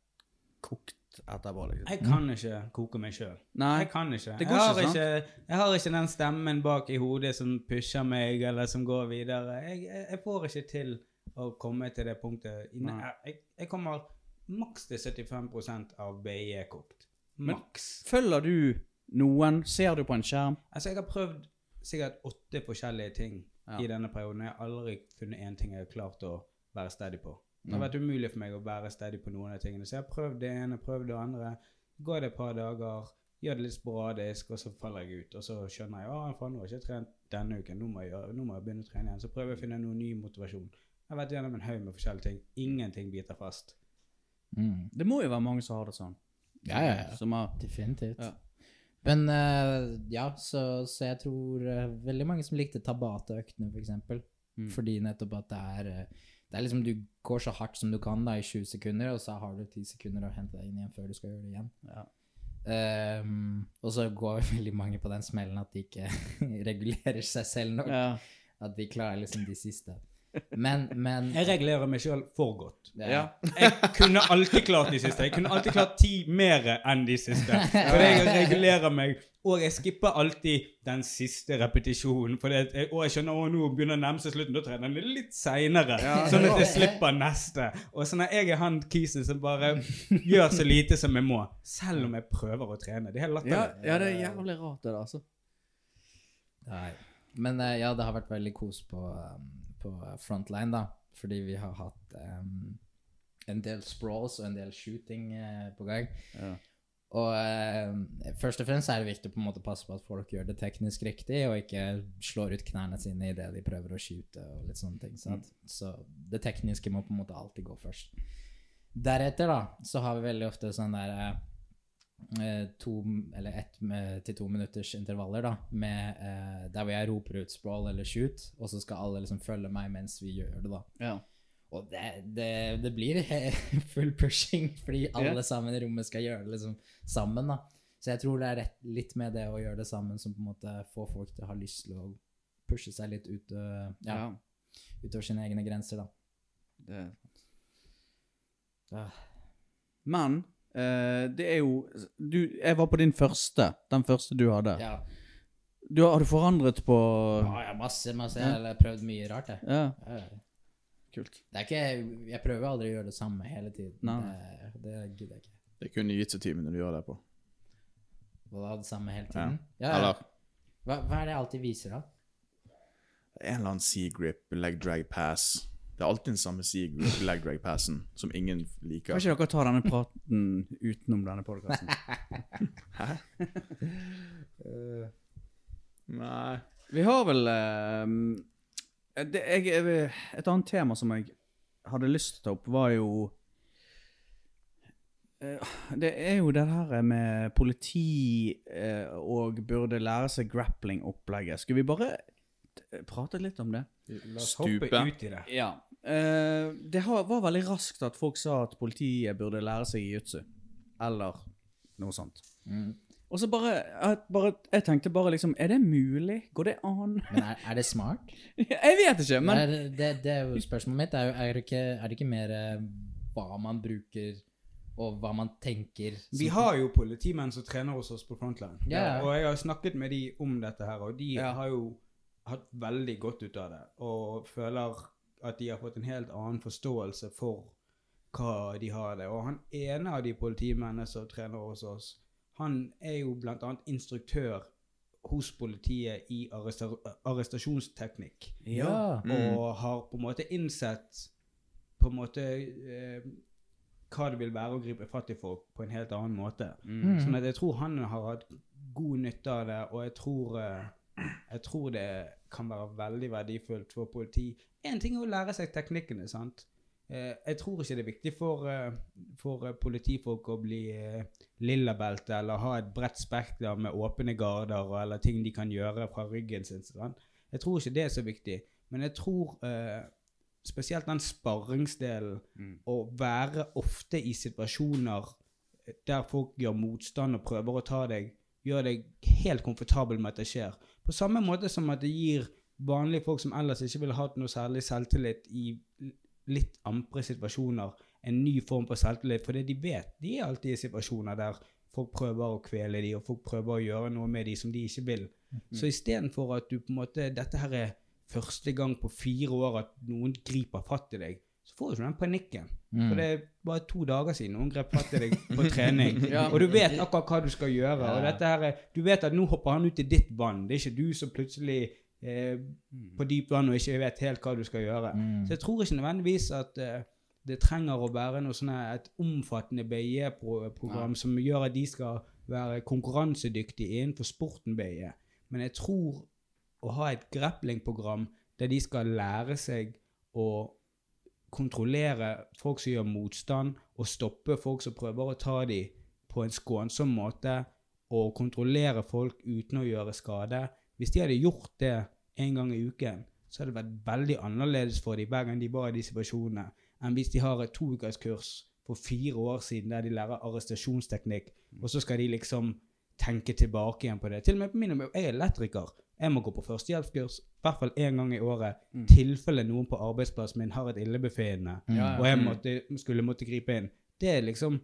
kokt etterpå. liksom. Jeg kan ikke koke meg sjøl. Jeg kan ikke. Det Jeg har ikke, jeg har ikke den stemmen bak i hodet som pusher meg, eller som går videre. Jeg, jeg, jeg får ikke til å komme til det punktet. inne, Jeg, jeg kommer maks til 75 av BI er kokt. Maks. Følger du noen? Ser du på en skjerm? Altså, jeg har prøvd sikkert åtte forskjellige ting Ja. i denne perioden. Jeg har aldri funnet én ting jeg har klart å være steady på. Det har vært umulig for meg å være steady på noen av tingene. Så jeg har prøvd det ene, prøvd det andre. Går det et par dager, gjør det litt sporadisk, og så faller jeg ut. Og så skjønner jeg at faen, nå har jeg ikke trent denne uken, nå må, jeg, gjøre, nå må jeg begynne å trene igjen. Så prøver jeg å finne noen ny motivasjon. Jeg har vært gjennom en haug med forskjellige ting. Ingenting biter fast. Mm. Det må jo være mange som har det sånn. Ja, ja, ja. Som har Definitivt. Ja. Men uh, ja, så, så jeg tror uh, veldig mange som likte Tabata-øktene, for eksempel. Mm. Fordi nettopp at det er uh, Det er liksom Du går så hardt som du kan da i 20 sekunder, og så har du 10 sekunder å hente deg inn igjen før du skal gjøre det igjen. Ja. Um, og så går (laughs) veldig mange på den smellen at de ikke (laughs) regulerer seg selv nok. Ja. At de klarer liksom de siste. Men, men Jeg regulerer meg sjøl for godt. ja. Jeg kunne alltid klart de siste. Jeg kunne alltid klart ti mer enn de siste. For jeg regulerer meg, og jeg skipper alltid den siste repetisjonen. For det, jeg, og jeg skjønner at nå begynner å nærme seg slutten, da trener jeg litt seinere. Sånn at jeg slipper neste. Og sånn at jeg er han kisen som bare gjør så lite som jeg må. Selv om jeg prøver å trene. Det er helt Ja, latterlig. ja, det er jævlig rart, det der, altså. Nei. Men eh, ja, det har vært veldig kos på, um, på frontline, da. Fordi vi har hatt um, en del sprawls og en del shooting uh, på gang. Ja. Og uh, først og fremst er det viktig å passe på at folk gjør det teknisk riktig, og ikke slår ut knærne sine idet de prøver å skyte og litt sånne ting. Sant? Så det tekniske må på en måte alltid gå først. Deretter, da, så har vi veldig ofte sånn der eh, eh, to eller ett til to minutters intervaller, da, med eh, der hvor jeg roper ut 'sprawl' eller 'shoot', og så skal alle liksom følge meg mens vi gjør det, da. Ja. Og det, det, det blir (laughs) full pushing, fordi alle sammen i rommet skal gjøre det liksom sammen, da. Så jeg tror det er rett, litt med det å gjøre det sammen som på en måte får folk til å ha lyst til å pushe seg litt ut, øh, ja, ja. utover sine egne grenser, da. Det. Ja. Men eh, det er jo du, Jeg var på din første. Den første du hadde. Ja. Du, har du forandret på ja, ja, masse, masse. Ja. Jeg har prøvd mye rart, jeg. Ja, kult. Det er ikke, jeg prøver aldri å gjøre det samme hele tiden. Nei. Det, det gidder jeg ikke. Det kunne gitt seg du gjør det på. Hva ha det samme hele tiden? Ja. Eller Hva, hva er det jeg alltid viser, da? en eller annen sea grip, leg drag pass. Det er alltid den samme C-grip, leg drag passen, som ingen liker. Kan ikke dere ta denne praten utenom denne podkasten? (laughs) Hæ? Nei. Vi har vel uh, det, jeg, jeg- Et annet tema som jeg hadde lyst til å ta opp, var jo uh, Det er jo det her med politi eh, og burde lære seg grappling-opplegget. Skulle vi bare prate litt om det? La oss Stupe. hoppe ut i det. Ja. Eh, det var veldig raskt at folk sa at politiet burde lære seg jiu-jitsu. Eller noe sånt. Mm. Og så bare, bare Jeg tenkte bare liksom Er det mulig? Går det an? Men er, er det smart? (laughs) jeg vet ikke, men det, er- det, det er jo spørsmålet mitt. Er, jo, er, det ikke, er det ikke mer eh, hva man bruker, og hva man tenker Vi har jo politimenn som trener hos oss på Frontline. Yeah. ja. Og jeg har snakket med de om dette her, og de Ja. har jo hatt veldig godt ut av det. Og føler at de har fått en helt annen forståelse for hva de har det. Og han ene av de politimennene som trener hos oss, han er jo annet instruktør hos politiet i arresta arrestasjonsteknikk. Ja. Og har på en måte innsett på en måte eh, hva det vil være å gripe fatt i folk på en helt annen måte. Mm. Sånn at jeg tror han har hatt god nytte av det, og jeg tror, eh, jeg tror det kan være veldig verdifullt for politi. Én ting er å lære seg teknikkene, sant. Eh, jeg tror ikke det er viktig for, eh, for eh, politifolk å bli eh, lillabelte eller ha et bredt spekter med åpne garder eller ting de kan gjøre fra ryggen sin. Sant? Jeg tror ikke det er så viktig, men jeg tror eh, spesielt den sparringsdelen, Mm. å være ofte i situasjoner der folk gjør motstand og prøver å ta deg, gjør deg helt komfortabel med at det skjer. På samme måte som at det gir vanlige folk som ellers ikke ville hatt noe særlig selvtillit i litt ampre situasjoner, en ny form for selvtillit, fordi de vet de er alltid i situasjoner der folk prøver å kvele dem, og folk prøver å gjøre noe med dem som de ikke vil. Så istedenfor at du på en måte Dette her er første gang på fire år at noen griper fatt i deg, så får du den panikken. Mm. For det er bare to dager siden noen grep fatt i deg på trening. (laughs) Ja. Og du vet akkurat hva du skal gjøre. Og dette her er, du vet at nå hopper han ut i ditt vann. Det er ikke du som plutselig eh, på dypt vann og ikke vet helt hva du skal gjøre. Mm. Så jeg tror ikke nødvendigvis at eh, det trenger å være noe sånn et omfattende BIE-program som gjør at de skal være konkurransedyktige innenfor sporten BIE. Men jeg tror å ha et grappling-program der de skal lære seg å kontrollere folk som gjør motstand, og stoppe folk som prøver å ta dem på en skånsom måte, og kontrollere folk uten å gjøre skade. Hvis de hadde gjort det en gang i uken, så hadde det vært veldig annerledes for dem hver gang de var i de situasjonene, enn hvis de har et toukerskurs for fire år siden der de lærer arrestasjonsteknikk, og så skal de liksom tenke tilbake igjen på det. Til og med på min Jeg er elektriker. Jeg må gå på førstehjelpskurs hvert fall én gang i året. Mm. tilfelle noen på arbeidsplassen min har et illebefinnende, mm. og jeg mm. måtte, skulle måtte gripe inn. Det er liksom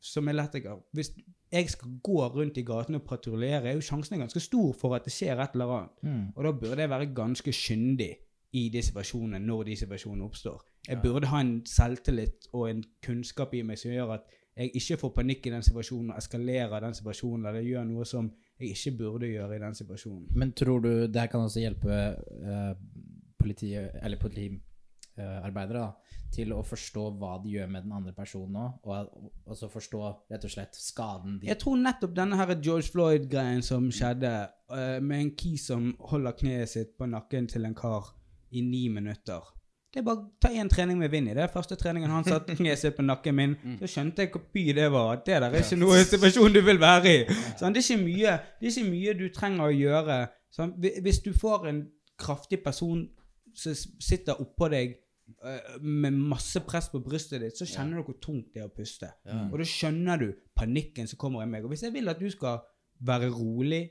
Som elektriker Hvis jeg skal gå rundt i gatene og patruljere, er jo sjansen ganske stor for at det skjer et eller annet. Mm. Og da burde jeg være ganske kyndig i de situasjonene når de situasjonene oppstår. Jeg burde ha en selvtillit og en kunnskap i meg som gjør at jeg ikke får panikk i den situasjonen og eskalerer den situasjonen eller gjør noe som jeg ikke burde gjøre i den situasjonen. Men tror du det her kan også hjelpe uh, politiet, eller politiarbeidere da, til å forstå hva de gjør med den andre personen òg, og så forstå rett og slett skaden de Jeg tror nettopp denne her George Floyd-greien som skjedde, uh, med en key som holder kneet sitt på nakken til en kar i ni minutter, Det er bare å ta én trening med Vinni. Det er første treningen han satte kneet sitt på nakken min. Så skjønte jeg hvor by det var. At det der er ikke noe situasjon du vil være i. Sånn, det, er ikke mye, det er ikke mye du trenger å gjøre. Sånn, hvis du får en kraftig person som sitter oppå deg eh, med masse press på brystet ditt, så kjenner du hvor tungt det er å puste. Og da skjønner du panikken som kommer i meg. Og hvis jeg vil at du skal være rolig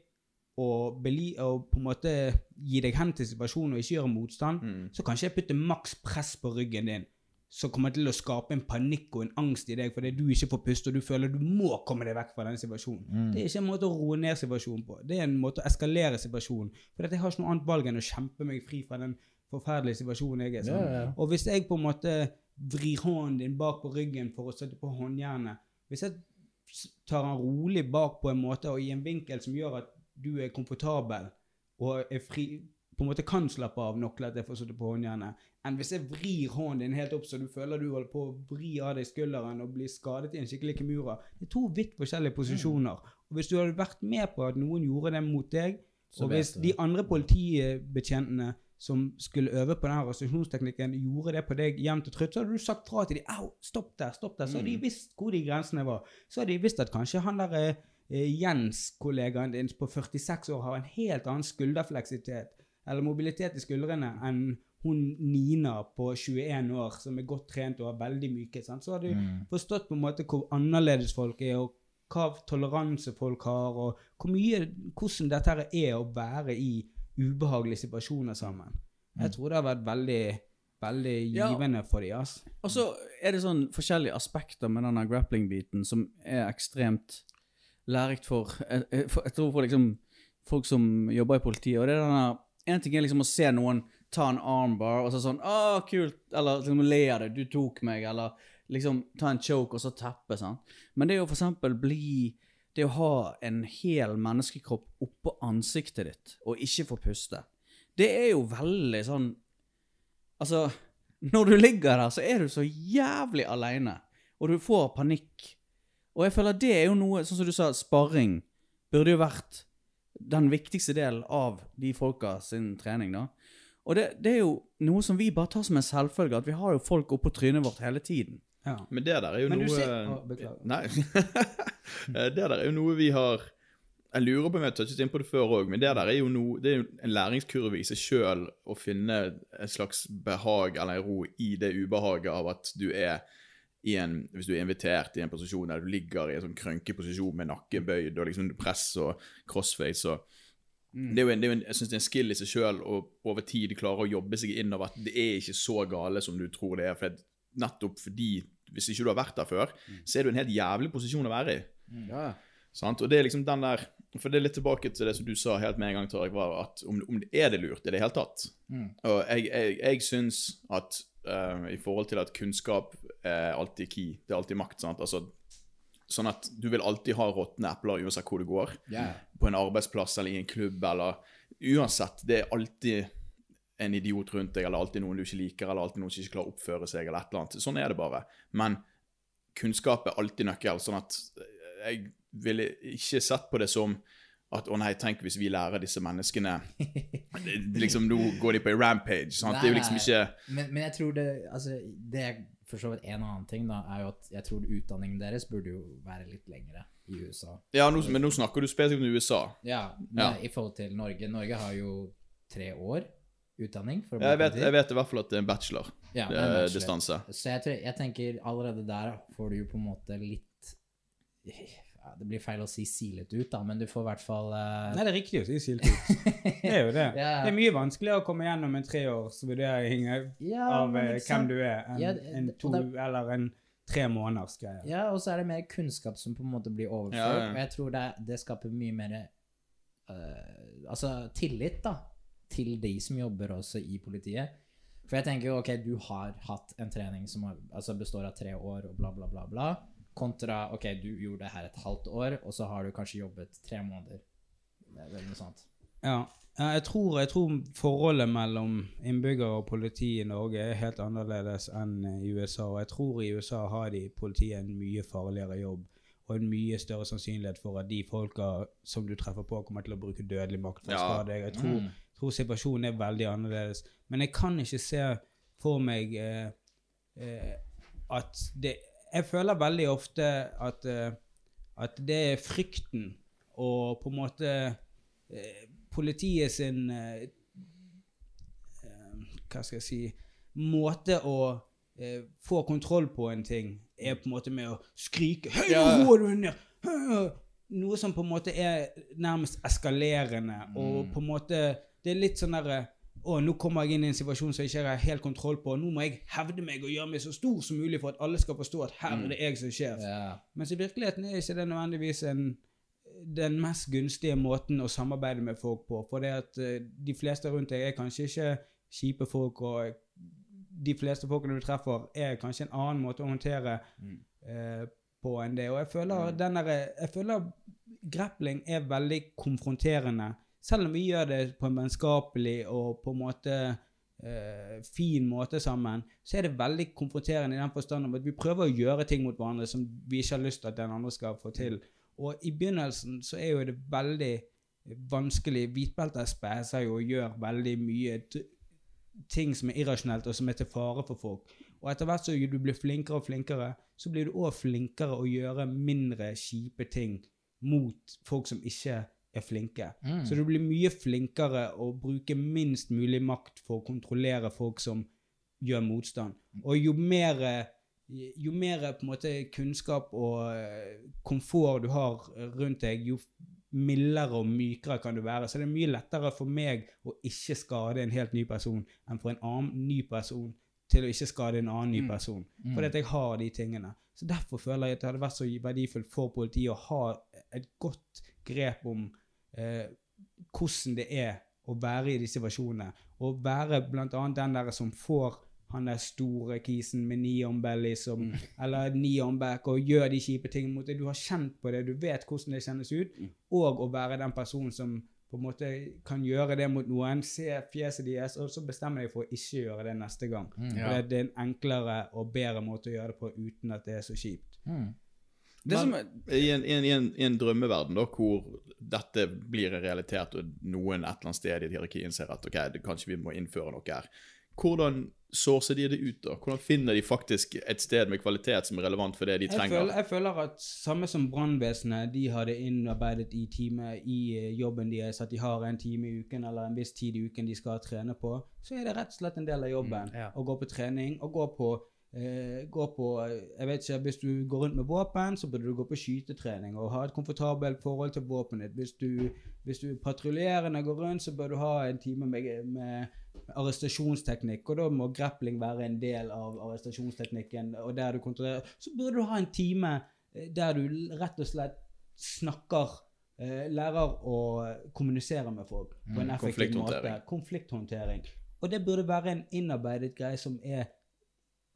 og, og på en måte gi deg hen til situasjonen og ikke gjøre motstand, så kanskje jeg putter maks press på ryggen din, som kommer til å skape en panikk og en angst i deg fordi du ikke får puste og du føler du må komme deg vekk fra den situasjonen. Det er ikke en måte å roe ned situasjonen på. Det er en måte å eskalere situasjonen. For jeg har ikke noe annet valg enn å kjempe meg fri fra den forferdelige situasjonen jeg er i. Ja, ja. Og hvis jeg på en måte vrir hånden din bak på ryggen for å sette på håndjernet Hvis jeg tar den rolig bak på en måte og i en vinkel som gjør at du er komfortabel og er fri, på en måte kan slappe av nok at jeg får sitte på håndjernet, enn hvis jeg vrir hånden din helt opp så du føler du holder på å vri av deg skulderen og blir skadet i en skikkelig kimura. Det er to vidt forskjellige posisjoner. Og hvis du hadde vært med på at noen gjorde det mot deg, Så og hvis de andre politibetjentene som skulle øve på denne arrestasjonsteknikken, gjorde det på deg jevnt og trutt, så hadde du sagt fra til dem au, stopp der, stopp der. Så hadde de visst hvor de grensene var. Så hadde de visst at kanskje han der eh, Jens-kollegaen din på 46 år har en helt annen skulderfleksitet eller mobilitet i skuldrene enn hun Nina på 21 år som er godt trent og har veldig myke. Sant? Så har du forstått på en måte hvor annerledes folk er, og hva toleranse folk har, og hvor mye, hvordan dette her er å være i ubehagelige situasjoner sammen. Jeg tror det har vært veldig, veldig Ja. givende for dem. Altså. Og så er det sånn forskjellige aspekter med denne grappling-biten som er ekstremt lærerikt for, jeg, jeg, for Jeg tror for liksom folk som jobber i politiet. Og det er denne En ting er liksom å se noen ta en armbar og så sånn 'Å, kult.' Eller liksom le av det. 'Du tok meg.' Eller liksom ta en choke og så teppe. sant? Men det er jo for eksempel bli Det å ha en hel menneskekropp oppå ansiktet ditt og ikke få puste, det er jo veldig sånn Altså, når du ligger der, så er du så jævlig aleine, og du får panikk. Og jeg føler det er jo noe, sånn som du sa, sparring burde jo vært den viktigste delen av de folka sin trening, da. Og det, det er jo noe som vi bare tar som en selvfølge, at vi har jo folk oppå trynet vårt hele tiden. Ja. Men det der er jo Men noe ser- oh, beklager. Nei. (laughs) Det der er jo noe vi har Jeg lurer på om jeg har touchet inn på det før òg, men det der er jo noe, det er jo en læringskurve i seg sjøl å finne et slags behag eller ro i det ubehaget av at du er en, hvis du er invitert i en posisjon der du ligger i en sånn krønkig posisjon med nakken bøyd og liksom press og crossface og det er jo en, det er jo en, jeg synes det er en skill i seg sjøl å over tid klare å jobbe seg innover at det er ikke så gale som du tror det er. For nettopp fordi, hvis ikke du har vært der før, så er du en helt jævlig posisjon å være i. Ja. Sant? Og det er liksom den der For det er litt tilbake til det som du sa helt med en gang, Tarek, var at om, om det er det lurt i det hele tatt. Og jeg, jeg, jeg syns at eh, i forhold til at kunnskap er alltid key, det er alltid makt, sant. Altså, sånn at du vil alltid ha råtne epler uansett hvor du går. Yeah. På en arbeidsplass eller i en klubb eller Uansett, det er alltid en idiot rundt deg, eller alltid noen du ikke liker, eller alltid noen som ikke klarer å oppføre seg, eller et eller annet. Sånn er det bare. Men kunnskap er alltid nøkkel. Sånn at jeg ville ikke sett på det som at å nei, tenk hvis vi lærer disse menneskene (laughs) Liksom, nå går de på en rampage. Sant? Det er jo liksom ikke men, men jeg tror det Altså, det er for så vidt en annen ting, da, er jo at jeg tror utdanningen deres burde jo være litt lengre i USA. Ja, nå, men nå snakker du spesifikt om USA. Ja, men Ja. i forhold til Norge. Norge har jo tre år utdanning. For å Jeg vet, jeg vet i hvert fall at det er en bachelor. Ja, Det det er en bachelor. distanse. Så jeg, tror, jeg tenker allerede der får du jo på en måte litt ja, Det blir feil å si silet ut, da, men du får i hvert fall uh... Nei, det er riktig å si silet ut. Det er jo det. (laughs) Ja. Det er mye vanskeligere å komme gjennom en treårsvurdering ja, av eh, hvem du er, enn Ja, en to det- eller en tre måneders greie. Ja, og så er det mer kunnskap som på en måte blir overført. Ja, ja. Og jeg tror det, det skaper mye mer uh, Altså tillit, da, til de som jobber også i politiet. For jeg tenker jo, ok, du har hatt en trening som har, altså består av tre år og bla, bla, bla, bla. Kontra ok, du gjorde det her et halvt år, og så har du kanskje jobbet tre måneder. Eller noe sånt. Ja. Jeg tror, jeg tror forholdet mellom innbyggere og politi i Norge er helt annerledes enn i USA. Og jeg tror i USA har de politiet en mye farligere jobb og en mye større sannsynlighet for at de folka som du treffer på, kommer til å bruke dødelig makt for å Ja. skade deg. Jeg tror, tror situasjonen er veldig annerledes. Men jeg kan ikke se for meg eh, eh, at det Jeg føler veldig ofte at, eh, at det er frykten og på en måte eh, politiet sin eh, Hva skal jeg si Måte å få kontroll på en ting er på en måte med å skrike Hei, nå du ned! (laughs) Noe som på en måte er nærmest eskalerende, og på en måte Det er litt sånn derre å, nå kommer jeg inn i en situasjon som jeg ikke har helt kontroll på. Nå må jeg hevde meg og gjøre meg så stor som mulig for at alle skal forstå at her er det jeg som er sjef. Yeah. Mens i virkeligheten er ikke det nødvendigvis en, den mest gunstige måten å samarbeide med folk på. For det at eh, de fleste rundt deg er kanskje ikke kjipe folk, og de fleste folkene du treffer, er kanskje en annen måte å håndtere eh, på enn det. Og jeg føler, mm. denne, jeg føler grappling er veldig konfronterende. Selv om vi gjør det på en vennskapelig og på en måte eh, fin måte sammen, så er det veldig konfronterende i den forstand at vi prøver å gjøre ting mot hverandre som vi ikke har lyst til at den andre skal få til. Og i begynnelsen så er jo det veldig vanskelig. Hvitbelter speser jo og gjør veldig mye ting som er irrasjonelt, og som er til fare for folk. Og etter hvert som du blir flinkere og flinkere, så blir du òg flinkere å gjøre mindre kjipe ting mot folk som ikke er flinke. Mm. Så du blir mye flinkere å bruke minst mulig makt for å kontrollere folk som gjør motstand. Og jo mer, jo mer på en måte kunnskap og eh, komfort du har rundt deg, jo mildere og mykere kan du være. Så det er mye lettere for meg å ikke skade en helt ny person enn for en annen ny person til å ikke skade en annen ny person. Fordi at jeg har de tingene. Så Derfor føler jeg at det hadde vært så verdifullt for politiet å ha et godt grep om eh, hvordan det er å være i disse versjonene. Og være annet den der som får han der store kisen med neon belly som, eller neon back og gjør de kjipe tingene mot deg. Du har kjent på det, du vet hvordan det kjennes ut. Og å være den personen som på en måte kan gjøre det mot noen, se fjeset deres, og så bestemmer de for å ikke gjøre det neste gang. For det, det er en enklere og bedre måte å gjøre det på uten at det er så kjipt. Mm. Men i en, i, en, i, en, i en drømmeverden da, hvor dette blir en realitet, og noen et eller annet sted i et hierarki innser at ok, det, kanskje vi må innføre noe her, hvordan sourcer de det ut da? Hvordan finner de faktisk et sted med kvalitet som er relevant for det de Jeg trenger? føler, jeg føler at samme som brannvesenet, de har det innarbeidet i time i eh, jobben deres, at de har en time i uken eller en viss tid i uken de skal trene på, så er det rett og slett en del av jobben ja. å gå på trening og gå på gå på, eh, jeg vet ikke, Hvis du går rundt med våpen, så burde du gå på skytetrening og ha et komfortabelt forhold til våpenet. ditt. Hvis du, hvis du patruljerende går rundt, så bør du ha en time med, med arrestasjonsteknikk, og da må grappling være en del av arrestasjonsteknikken. og der du kontrollerer, Så burde du ha en time eh, der du rett og slett snakker eh, Lærer å kommunisere med folk på en effektiv måte. Konflikthåndtering. Og det burde være en innarbeidet greie som er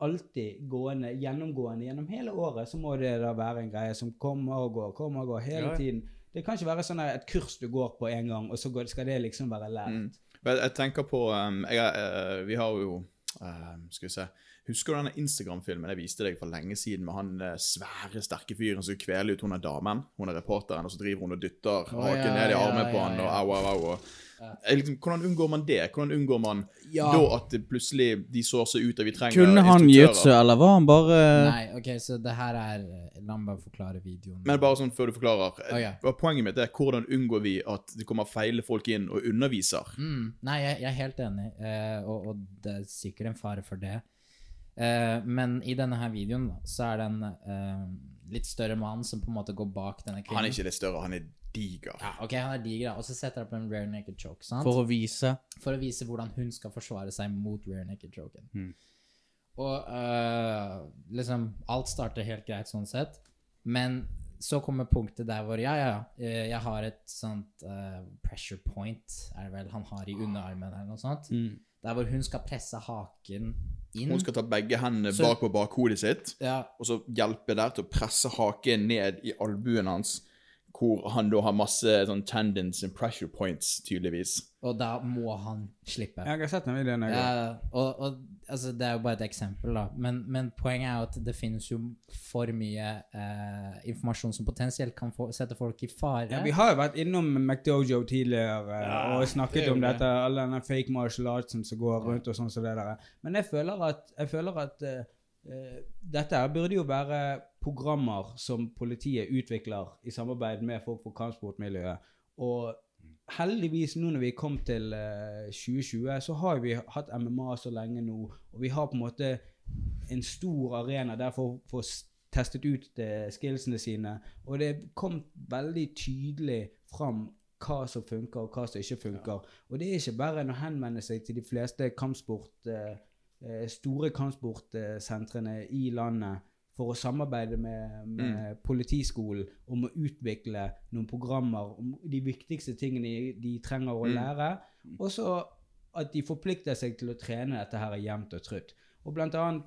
alltid gående, gjennomgående gjennom hele året. Så må det da være en greie som kommer og går, kommer og går hele Ja. tiden. Det kan ikke være sånn et kurs du går på en gang, og så skal det liksom være lært. Mm. Jeg tenker på um, jeg, eh, Vi har jo uh, Skal vi se Husker du denne Instagram-filmen jeg viste deg for lenge siden med han eh, svære, sterke fyren som kveler ut hun er damen? Hun er reporteren, og så driver hun og dytter haken oh, ja, ned i ja, armen på ja, han, og au, au, au. Og, liksom, hvordan unngår man det? Hvordan unngår man Ja. da at det plutselig de såser ut, og vi trenger Kunne han jutsu, eller var han bare Nei, ok, så det her er La meg bare forklare videoen. Men bare sånn før du forklarer. Oh, ja. eh, Poenget mitt er hvordan unngår vi at det kommer feile folk inn og underviser? Mm, nei, jeg, jeg er helt enig, uh, og, og det er sikkert en fare for det. Uh, men i denne her videoen så er det en uh, litt større mann som på en måte går bak denne kvinnen. Han er ikke litt større, han er diger. Ja, ok, han er diger, da. Og så setter han på en rare naked choke. sant? For å vise For å vise hvordan hun skal forsvare seg mot rare naked choken. Mm. Og uh, liksom Alt starter helt greit sånn sett, men så kommer punktet der hvor Ja, ja, eh, jeg har et sånt uh, pressure point, er det vel han har i underarmen, eller noe sånt. Mm. Der hvor hun skal presse haken inn. Hun skal ta begge hendene Så- bak på bakhodet sitt, Ja, og så hjelpe der til å presse haken ned i albuen hans. Hvor han da har masse sånn tendons and pressure points, tydeligvis. Og da må han slippe. Jeg har sett den videoen. jeg. Ja, og, og altså, Det er jo bare et eksempel, da. Men, men poenget er jo at det finnes jo for mye eh, informasjon som potensielt kan få, sette folk i fare. Ja, vi har jo vært innom McDojo tidligere Ja, og snakket det om det. dette, alle denne fake martial artsen som går rundt og sånn som det der. Men jeg føler at, jeg føler at uh, uh, dette burde jo være programmer som politiet utvikler i samarbeid med folk fra kampsportmiljøet. Og heldigvis, nå når vi kom til eh, 2020, så har vi hatt MMA så lenge nå, og vi har på en måte en stor arena der for å få testet ut eh, skillsene sine. Og det kom veldig tydelig fram hva som funker, og hva som ikke funker. Og det er ikke bare å henvende seg til de fleste kampsport, eh, eh, store kampsportsentrene i landet for å samarbeide med, med politiskolen om å utvikle noen programmer om de viktigste tingene de trenger å Mm. lære. Og så at de forplikter seg til å trene dette her jevnt og trutt. Og blant annet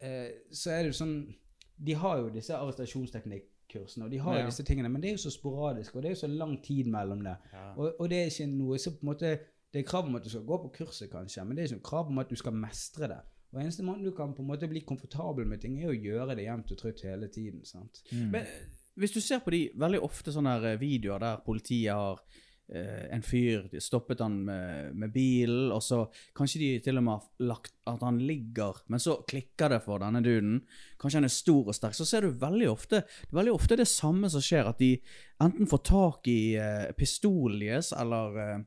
eh, så er det jo sånn De har jo disse arrestasjonsteknikkursene, og de har jo Ja. disse tingene, men det er jo så sporadisk, og det er jo så lang tid mellom det. Og, og det er ikke noe så på en måte Det er krav om at du skal gå på kurset, kanskje, men det er ikke noe krav om at du skal mestre det. Og eneste måten du kan på en måte bli komfortabel med ting, er å gjøre det jevnt og trutt hele tiden. sant? Mm. Men eh, hvis du ser på de veldig ofte sånne her eh, videoer der politiet har eh, en fyr de stoppet han med, med bilen, og så kanskje de til og med har lagt at han ligger, men så klikker det for denne duden. Kanskje han er stor og sterk. Så ser du veldig ofte det veldig ofte det samme som skjer, at de enten får tak i eh, pistolen deres, eller eh,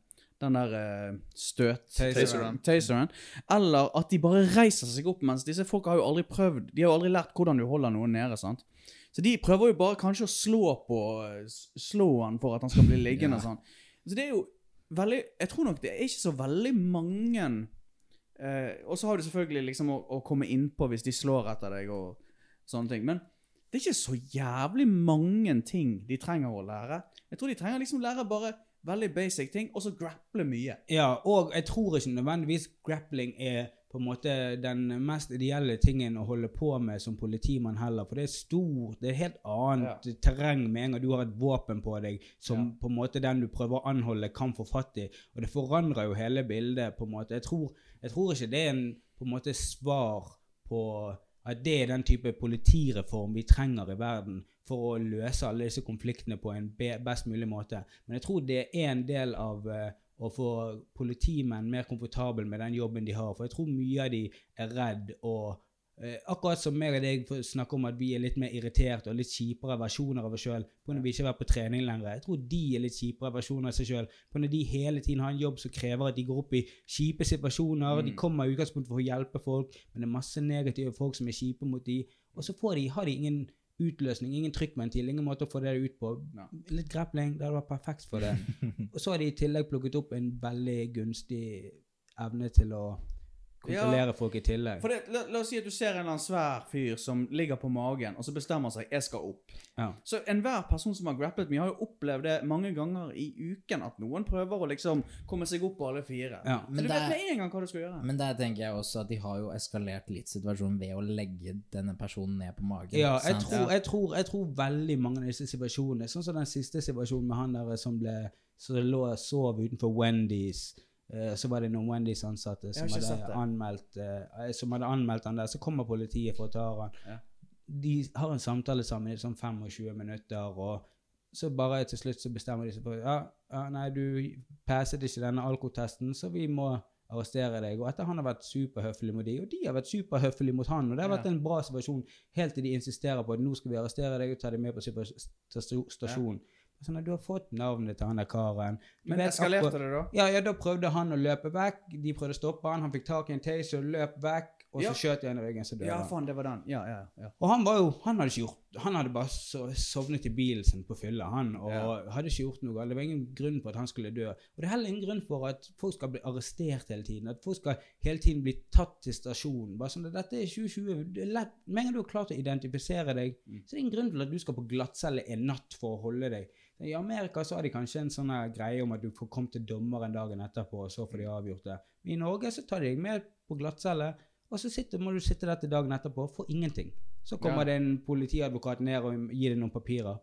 den der eh, støt... Taseren. Taseren. Eller at de bare reiser seg opp, mens disse folka har jo aldri prøvd De har jo aldri lært hvordan du holder noen nede. sant? Så de prøver jo bare kanskje å slå på s- Slå han for at han skal bli (laughs) liggende og sånn. Så det er jo veldig Jeg tror nok det er ikke så veldig mange eh, Og så har du selvfølgelig liksom å, å komme innpå hvis de slår etter deg og sånne ting. Men det er ikke så jævlig mange ting de trenger å lære. Jeg tror de trenger liksom lære bare veldig basic ting, og så grapple mye. Ja, og jeg tror ikke nødvendigvis grappling er på en måte den mest ideelle tingen å holde på med som politimann heller, for det er stort, det er helt annet terreng med en gang du har et våpen på deg som på en måte den du prøver å anholde kan få fatt i, og det forandrer jo hele bildet på en måte. Jeg tror, jeg tror ikke det er en på en måte svar på at det er den type politireform vi trenger i verden for å løse alle disse konfliktene på en best mulig måte. Men jeg tror det er en del av eh, å få politimenn mer komfortabel med den jobben de har. For jeg tror mye av de er redd og eh, Akkurat som meg og deg snakker om at vi er litt mer irriterte og litt kjipere versjoner av oss sjøl pga. vi ikke har vært på trening lenger. Jeg tror de er litt kjipere versjoner av seg sjøl pga. de hele tiden har en jobb som krever at de går opp i kjipe situasjoner. De kommer i utgangspunktet for å hjelpe folk, men det er masse negative folk som er kjipe mot de, og så får de, har de ingen utløsning, ingen trykkventil, ingen måte å få det ut på. Ja. Litt grepling, det hadde vært perfekt for det. (laughs) og så har de i tillegg plukket opp en veldig gunstig evne til å kontrollere folk i tillegg. For det, la, la oss si at du ser en eller annen svær fyr som ligger på magen, og så bestemmer seg 'jeg skal opp'. Ja. Så enhver person som har grapplet mye, har jo opplevd det mange ganger i uken, at noen prøver å liksom komme seg opp på alle fire. Ja. Men du det vet med en gang hva du skal gjøre. Men der tenker jeg også at de har jo eskalert litt situasjonen ved å legge denne personen ned på magen. Ja, jeg sant? tror, jeg, tror, jeg tror veldig mange av disse situasjonene Sånn som den siste situasjonen med han der som ble som lå og sov utenfor Wendy's. Eh, så var det noen Wendy's-ansatte som, ikke hadde anmeldt, eh, som hadde anmeldt han der. Så kommer politiet for å ta han. Ja. De har en samtale sammen i sånn 25 minutter, og så bare til slutt så bestemmer de seg for ja, ja nei, du passet ikke denne alkotesten, så vi må arrestere deg. Og etter han har vært superhøflig mot de, og de har vært superhøflige mot han, og det har vært en bra situasjon helt til de insisterer på at nå skal vi arrestere deg og ta deg med på stasjonen. sta- stasjon. Sånn at du har fått navnet til han der karen. Men eskalerte akkurat- det da? Ja, ja, da prøvde han å løpe vekk. De prøvde å stoppe han. Han fikk tak i en taser, løp vekk, og så Ja. skjøt de han i ryggen, så døde Ja, han. faen, det var den. Ja, ja, ja. Og han var jo, han hadde ikke gjort Han hadde bare so sovnet i bilen sin på fylla, han, og Ja. hadde ikke gjort noe. Det var ingen grunn for at han skulle dø. Og det er heller ingen grunn for at folk skal bli arrestert hele tiden. At folk skal hele tiden bli tatt til stasjonen. Bare sånn at dette er 2020. Det er lett, Med en gang du har klart å identifisere deg, Mm. så er det ingen grunn til at du skal på glattcelle en natt for å holde deg. I Amerika så har de kanskje en sånn greie om at du får komme til dommeren dagen etterpå, og så får de avgjort det. Men i Norge så tar de deg med på glattcelle, og så sitter, må du sitte der til dagen etterpå for ingenting. Så kommer Ja. det en politiadvokat ned og gir deg noen papirer.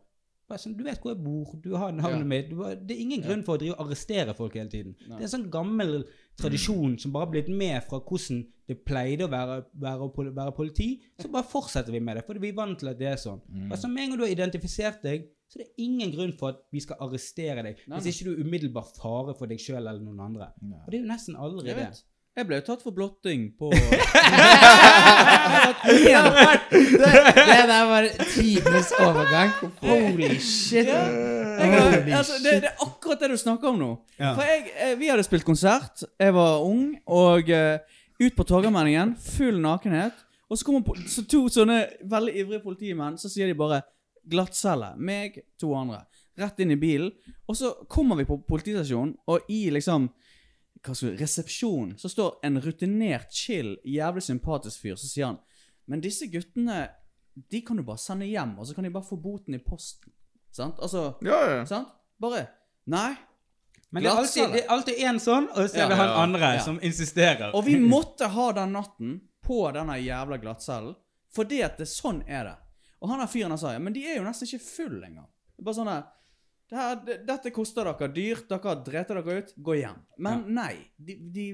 Sånn, du vet hvor jeg bor, du har navnet Ja. mitt. Har- det er ingen grunn for å drive og arrestere folk hele tiden. Det er en sånn gammel tradisjon som bare har blitt med fra hvordan det pleide å være, være, være politi. Så bare fortsetter vi med det, fordi vi er vant til at det er sånn. Bare sånn, Med en gang du har identifisert deg, så det er ingen grunn for at vi skal arrestere deg. Nei, Hvis ikke du er umiddelbar fare for deg sjøl eller noen andre. Og det er jo nesten aldri det. Jeg ble jo tatt for blotting på (laughs) Det, det der var tidenes overgang. Holy shit. Jeg, har- altså, det, det er akkurat det du snakker om nå. Ja. For jeg, eh, Vi hadde spilt konsert, jeg var ung, og uh, ut på Torgallmenningen, full nakenhet. Og så kommer så to sånne veldig ivrige politimenn, så sier de bare 'glattcelle'. Meg, to andre. Rett inn i bilen. Og så kommer vi på politistasjonen, og i liksom hva skal resepsjon så står en rutinert, chill, jævlig sympatisk fyr. Så sier han Men disse guttene, de kan du bare sende hjem, og så kan de bare få boten i posten. Sant? Altså Ja, ja. Sant? Bare Nei. Men det er alltid, det er alltid en sånn, og så er Ja, det han ja, andre ja. som insisterer. Og vi måtte ha den natten på denne jævla glattcellen, fordi at det, sånn er det. Og han der fyren han sa ja, men de er jo nesten ikke full engang. Det bare sånn der, det her, Dette koster dere dyrt, dere driter dere ut, gå hjem. Men nei. De, de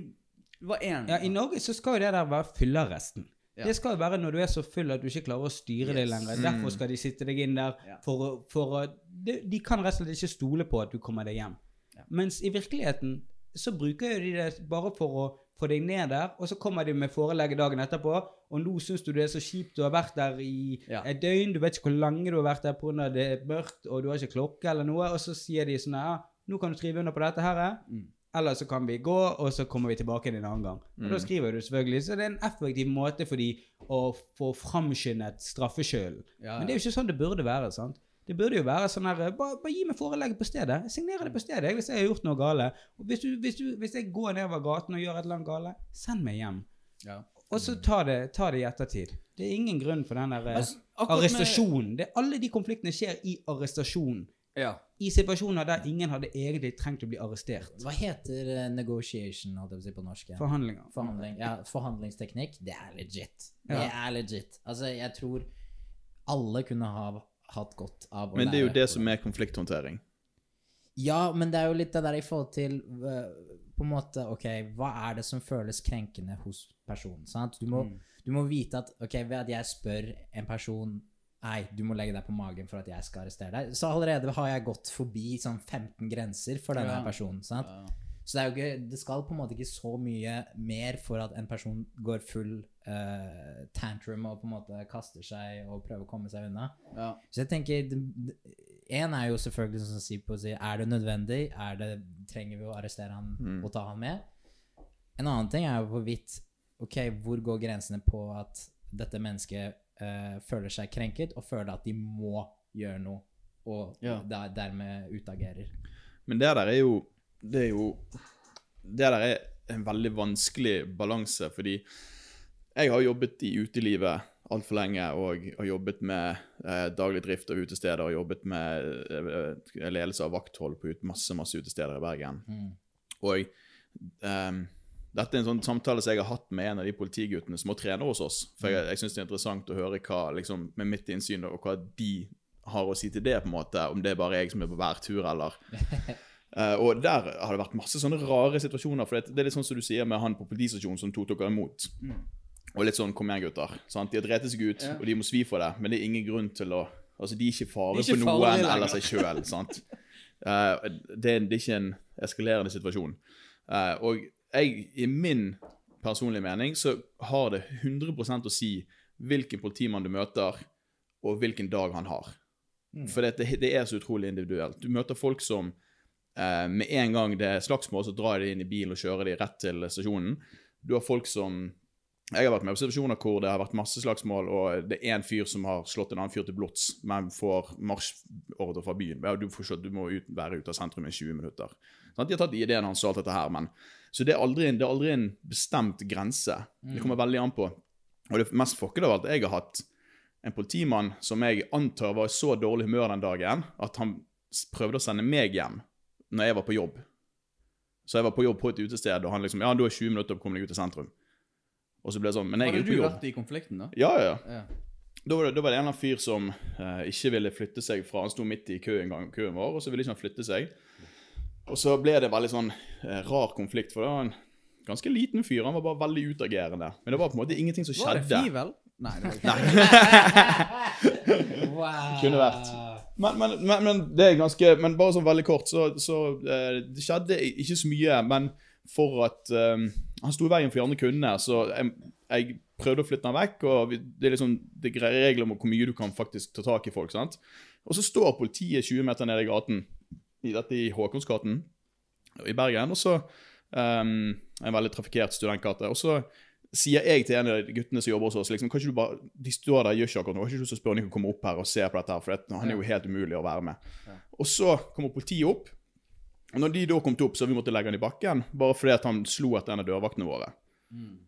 var én. Ja, I Norge så skal jo det der være fyllearresten. Ja. Det skal jo være når du er så full at du ikke klarer å styre det Yes. lenger. Derfor skal de sitte deg inn der. Ja. For, for de, de kan rett og slett ikke stole på at du kommer deg hjem. Ja. Mens i virkeligheten så bruker jo de det bare for å få deg ned der, og så kommer de med forelegget dagen etterpå, og nå syns du det er så kjipt du har vært der i Ja. et døgn, du vet ikke hvor lenge du har vært der pga. det er mørkt, og du har ikke klokke eller noe, og så sier de sånn ja, nå kan du skrive under på dette her, Mm. eller så kan vi gå, og så kommer vi tilbake en annen gang. Og da skriver du selvfølgelig. Så det er en effektiv måte for de å få framskyndet straffeskylden. Ja, Men det er jo ikke sånn det burde være. sant? Det burde jo være sånn her Bare, bare gi meg forelegget på stedet. Jeg signerer det på stedet hvis jeg har gjort noe gale. Hvis, du, hvis, du, hvis jeg går nedover gaten og gjør et eller annet gale, send meg hjem. Ja. Og så ta det, ta det i ettertid. Det er ingen grunn for den der eh, Altså, med- arrestasjonen. Det, alle de konfliktene skjer i arrestasjon. Ja. I situasjoner der ingen hadde egentlig trengt å bli arrestert. Hva heter eh, negotiation holdt jeg på å si på norsk? Forhandlinger. Forhandling, ja, forhandlingsteknikk, det er legit. Det Ja. er legit. Altså, jeg tror alle kunne ha hatt godt av å Men det er jo det som er konflikthåndtering. Ja, men det er jo litt det der i forhold til øh, På en måte, ok, hva er det som føles krenkende hos personen? sant? Du må, Mm. du må vite at ok, ved at jeg spør en person Nei, du må legge deg på magen for at jeg skal arrestere deg. Så allerede har jeg gått forbi sånn 15 grenser for denne Ja. personen. sant? Så det, er jo ikke, det skal på en måte ikke så mye mer for at en person går full eh, tantrum og på en måte kaster seg og prøver å komme seg unna. Ja. Så jeg tenker Én er jo selvfølgelig sånn som Sipo sier, er det nødvendig? Er det, trenger vi å arrestere han og ta han med? En annen ting er jo hvorvidt Ok, hvor går grensene på at dette mennesket uh, føler seg krenket og føler at de må gjøre noe, og Ja. der, dermed utagerer? Men det der er jo Det er jo Det der er en veldig vanskelig balanse, fordi jeg har jobbet i utelivet altfor lenge og har jobbet med eh, daglig drift av utesteder og jobbet med eh, ledelse av vakthold på ut, masse masse utesteder i Bergen. Og eh, dette er en sånn samtale som jeg har hatt med en av de politiguttene som må trener hos oss. For jeg, jeg syns det er interessant å høre hva, liksom, med mitt innsyn og hva de har å si til det, på en måte, om det er bare jeg som er på hver tur, eller Uh, (laughs) og der har det vært masse sånne rare situasjoner. For det, det er litt sånn som du sier med han på politistasjonen som tok dere imot. Og litt sånn 'kom igjen, gutter'. Sant? De har drept seg ut, og de må svi for det, men det er ingen grunn til å Altså, de er ikke fare for noen eller seg sjøl, sant. (laughs) Eh, det, det er ikke en eskalerende situasjon. Uh, og jeg, i min personlige mening, så har det 100% å si hvilken politimann du møter, og hvilken dag han har. For det, det, det er så utrolig individuelt. Du møter folk som uh, med en gang det er slagsmål, så drar de inn i bilen og kjører de rett til stasjonen. Du har folk som Jeg har vært med på situasjoner hvor det har vært masse slagsmål, og det er en fyr som har slått en annen fyr til blods, men får marsjordre fra byen. Du, får, du må ut, være ute av sentrum i 20 minutter. Sånn, De har tatt ideen hans og alt dette her, men Så det er aldri, det er aldri en bestemt grense. Det kommer veldig an på. Og det mest fuckede av alt, jeg har hatt en politimann som jeg antar var i så dårlig humør den dagen at han prøvde å sende meg hjem når jeg var på jobb. Så jeg var på jobb på et utested, og han liksom Ja, du har 20 minutter på å komme deg ut til sentrum. Og så ble det sånn Men jeg er jo på du vært i konflikten, da? Ja, ja. Ja. da var, det, da var det en eller annen fyr som eh, ikke ville flytte seg fra Han sto midt i køen, gang, køen vår, og så ville ikke han flytte seg. Og så ble det veldig sånn eh, rar konflikt, for det var en ganske liten fyr. Han var bare veldig utagerende. Men det var på en måte ingenting som skjedde. Var det. Fivel? Nei, det var ikke Wow. (laughs) Kunne vært. Men, men, men, men det er ganske Men bare sånn veldig kort, så, så eh, Det skjedde ikke så mye, men for at eh, Han sto i veien for de andre kundene, så jeg, jeg prøvde å flytte han vekk. og Det er liksom det er greie regler om hvor mye du kan faktisk ta tak i folk. sant? Og så står politiet 20 meter nede i gaten, i dette i Håkonsgaten i Bergen, og så um, En veldig trafikkert studentgate. Og så sier jeg til en av de guttene som jobber hos oss liksom, kan ikke du bare, De står der, gjør ikke akkurat noe. Kan ikke du å spørre om de kan komme opp her og se på dette, her, for det, han er jo helt umulig å være med. Og så kommer politiet opp. Og når de da kom opp, så vi måtte legge han i bakken, bare fordi at han slo etter en av dørvaktene våre.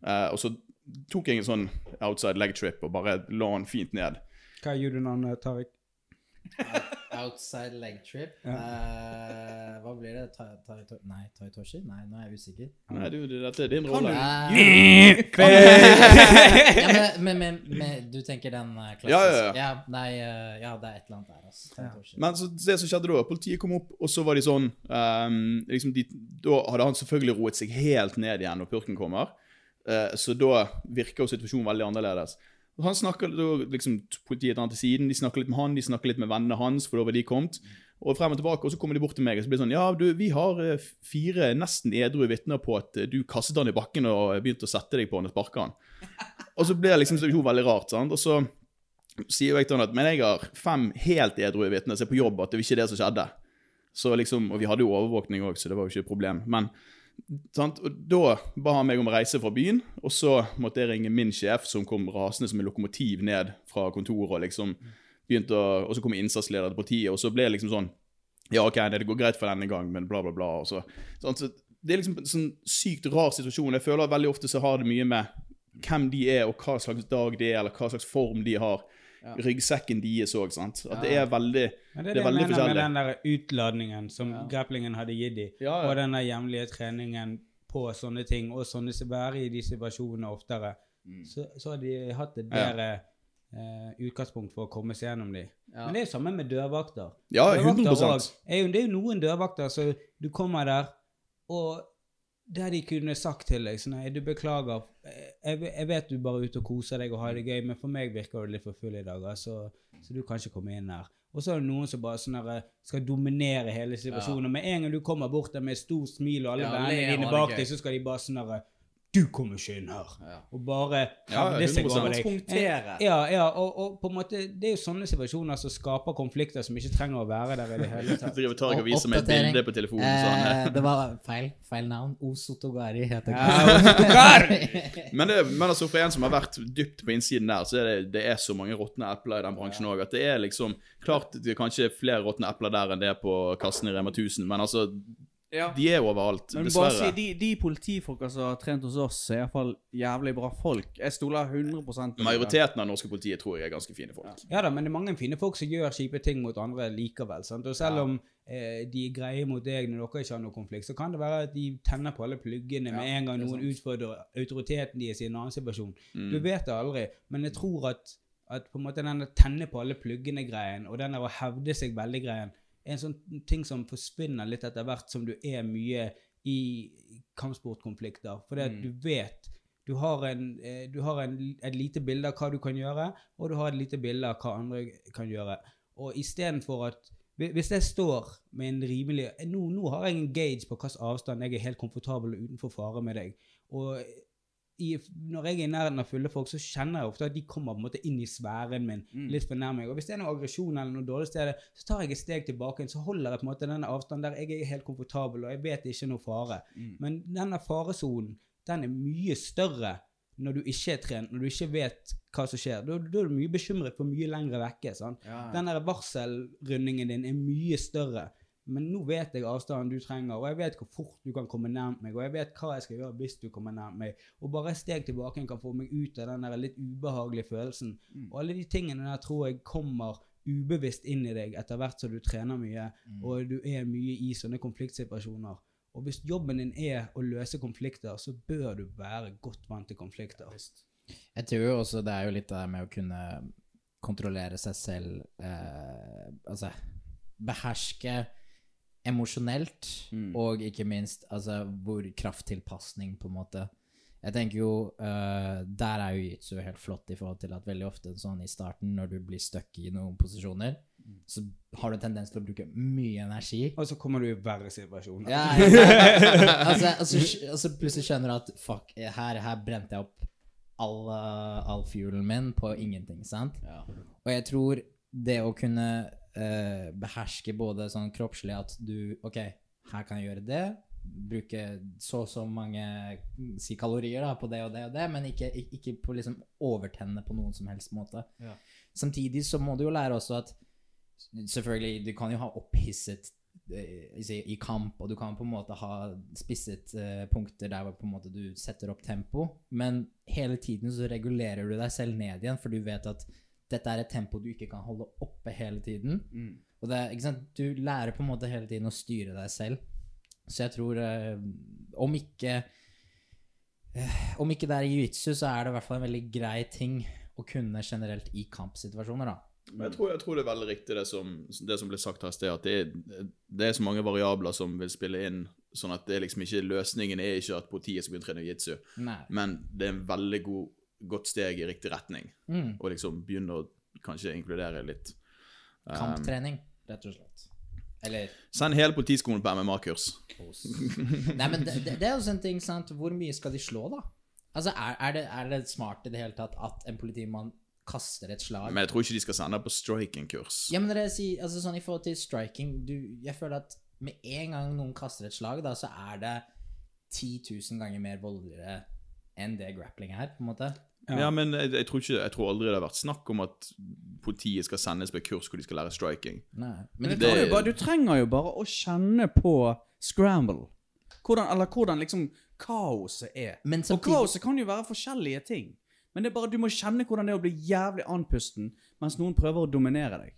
Eh, og så tok jeg en sånn outside leg trip og bare la han fint ned. Hva gjør du når han tar Tariq? (laughs) Outside leg trip. Eh, hva blir det? Tai, tai, to, nei, Tai Toshi? Nei, nå er jeg usikker. Nei, du, det- dette er din rolle. Eh, ja, men, men, men, men du tenker den uh, klassiske? Ja, ja, ja. nei, eh, ja, det er et eller annet der, altså. Men så det som skjedde da, politiet kom opp, og så var de sånn um, liksom de, Da hadde han selvfølgelig roet seg helt ned igjen når purken kommer. uh, så da virker jo situasjonen veldig annerledes. Han snakker, liksom, Politiet til siden, de snakker litt med han, de snakker litt med vennene hans, for da var de kommet. Og frem og tilbake, og så kommer de bort til meg og så blir det sånn Ja, du, vi har eh, fire nesten edru vitner på at eh, du kastet han i bakken og begynte å sette deg på han og sparke han. Og så blir det liksom jo veldig rart. sant? Og så sier jo jeg til han at men jeg har fem helt edru vitner som er på jobb, at det var ikke det som skjedde. Så liksom, Og vi hadde jo overvåkning òg, så det var jo ikke et problem. Men sant? Og da ba han meg om å reise fra byen, og så måtte jeg ringe min sjef, som kom rasende som en lokomotiv ned fra kontoret. Og liksom begynte å, og så kom innsatsleder til partiet, og så ble det liksom sånn Ja, OK, det går greit for denne gang, men bla, bla, bla. Og så, så det er liksom en sånn sykt rar situasjon. Jeg føler at veldig ofte så har det mye med hvem de er, og hva slags dag de er, eller hva slags form de har. Ryggsekken deres òg. At det er veldig Men det er Det det, er jeg mener med den der utladningen som grapplingen hadde gitt dem, Ja, ja. og den der jevnlige treningen på sånne ting, og sånne være i de situasjonene oftere, så, så har de hatt et Mm. Ja. bedre eh, utgangspunkt for å komme seg gjennom de. Ja. Men det er jo samme med dørvakter. Ja, Dørvakter 100 også er jo, Det er jo noen dørvakter så du kommer der, og der de kunne sagt til deg sånn Nei, du beklager. Jeg, jeg vet du bare er ute og koser deg og har det gøy, men for meg virker du litt for full i dag, altså, så du kan ikke komme inn her. Og så er det noen som bare sånn der, skal dominere hele situasjonen. Ja. med en gang du kommer bort der med stort smil og alle Ja, vennene dine bak det deg, så skal de bare sånn der Du kommer ikke inn her. Ja. Og bare Ja, hevde seg 100%. over deg. Ja, ja og, og på en måte, det er jo sånne situasjoner som skaper konflikter som ikke trenger å være der i det hele (laughs) tatt. Driver og viser meg et bilde på telefonen. sånn. Eh, det var feil. Feil navn. Osotogari heter (laughs) Men, det, men altså for en som har vært dypt på innsiden der, så er det, det er så mange råtne epler i den bransjen òg. At det er liksom Klart det er kanskje flere råtne epler der enn det er på kassen i Rema 1000, men altså Ja. De er overalt, Men bare si, de, de politifolka som har trent hos oss, er iallfall jævlig bra folk. Jeg stoler 100 på det. Majoriteten av norske politiet tror jeg er ganske fine folk. Ja da, men det er mange fine folk som gjør kjipe ting mot andre likevel. sant? Og selv om eh, de er greie mot deg når dere ikke har noen konflikt, så kan det være at de tenner på alle pluggene med en gang noen utfordrer autoriteten deres i en annen situasjon. Mm. Du vet det aldri, men jeg tror at, at på en måte denne tenne på alle pluggene-greien og den der å hevde seg veldig-greien en sånn ting som forsvinner litt etter hvert som du er mye i kampsportkonflikter. For Mm. du vet du har, en, eh, du har en, et lite bilde av hva du kan gjøre, og du har et lite bilde av hva andre kan gjøre. Og istedenfor at Hvis jeg står med en rimelig nå, nå har jeg en gauge på hvilken avstand jeg er helt komfortabel og utenfor fare med deg. Og i, når jeg er i nærheten av fulle folk, så kjenner jeg ofte at de kommer på en måte inn i sfæren min. litt for nær meg. Og hvis det er noe aggresjon eller noe dårlig sted, så tar jeg et steg tilbake, så holder jeg på en måte denne avstanden der jeg er helt komfortabel, og jeg vet det ikke er noe fare. Men denne faresonen, den er mye større når du ikke er trent, når du ikke vet hva som skjer. Da, da er du mye bekymret for mye lengre vekke. sant? Ja. Den varselrundingen din er mye større. Men nå vet jeg avstanden du trenger, og jeg vet hvor fort du kan komme nærmt meg, og jeg vet hva jeg skal gjøre hvis du kommer nærmt meg. Og bare et steg tilbake kan få meg ut av den der litt ubehagelige følelsen. Og alle de tingene der tror jeg kommer ubevisst inn i deg etter hvert som du trener mye, og du er mye i sånne konfliktsituasjoner. Og hvis jobben din er å løse konflikter, så bør du være godt vant til konflikter. Jeg tror jo også det er jo litt det der med å kunne kontrollere seg selv eh, Altså beherske emosjonelt, Mm. og ikke minst altså hvor krafttilpasning, på en måte. Jeg tenker jo uh, Der er jo jitsu helt flott i forhold til at veldig ofte sånn i starten, når du blir stuck i noen posisjoner, så har du tendens til å bruke mye energi. Og så kommer du i verre situasjoner. Ja, altså, altså, (laughs) altså plutselig skjønner du at fuck, her, her brente jeg opp all, uh, all fuelen min på ingenting, sant? Ja. Og jeg tror det å kunne eh, beherske både sånn kroppslig at du Ok, her kan jeg gjøre det. Bruke så og så mange si kalorier da, på det og det og det, men ikke, ikke på liksom overtenne på noen som helst måte. Ja. Samtidig så må du jo lære også at Selvfølgelig, du kan jo ha opphisset eh, i kamp, og du kan på en måte ha spisset uh, punkter der hvor på en måte du setter opp tempo, men hele tiden så regulerer du deg selv ned igjen, for du vet at dette er et tempo du ikke kan holde oppe hele tiden. Mm. Og det, er- ikke sant? Du lærer på en måte hele tiden å styre deg selv. Så jeg tror eh, Om ikke eh, Om ikke det er i jiu-jitsu, så er det i hvert fall en veldig grei ting å kunne generelt i kampsituasjoner, da. Men jeg tror, jeg tror det er veldig riktig det som, det som ble sagt her i sted, at det er, det er så mange variabler som vil spille inn. Sånn at det er liksom ikke løsningen er ikke at politiet skal begynne å trene jiu-jitsu, men det er en veldig god, godt steg i riktig retning. Mm. Og liksom begynne å kanskje inkludere litt um, Kamptrening, rett og slett. Eller Send hele politiskolen på MMA-kurs. Nei, men det, det, er jo sånn ting, sant. Hvor mye skal de slå, da? Altså, er, er, det, er det smart i det hele tatt at en politimann kaster et slag? Men jeg tror ikke de skal sende på striking-kurs. Ja, men det er sier, altså sånn i forhold til striking du, Jeg føler at med en gang noen kaster et slag, da, så er det 10 000 ganger mer voldeligere enn det grappling er, på en måte. Ja, men jeg, jeg, tror ikke, jeg tror aldri det har vært snakk om at politiet skal sendes på et kurs hvor de skal lære striking. Nei. Men det, det, jo bare, du trenger jo bare å kjenne på scramble. Hvordan, eller hvordan liksom kaoset er. Men Og kaoset kan jo være forskjellige ting. Men det er bare, du må kjenne hvordan det er å bli jævlig andpusten mens noen prøver å dominere deg.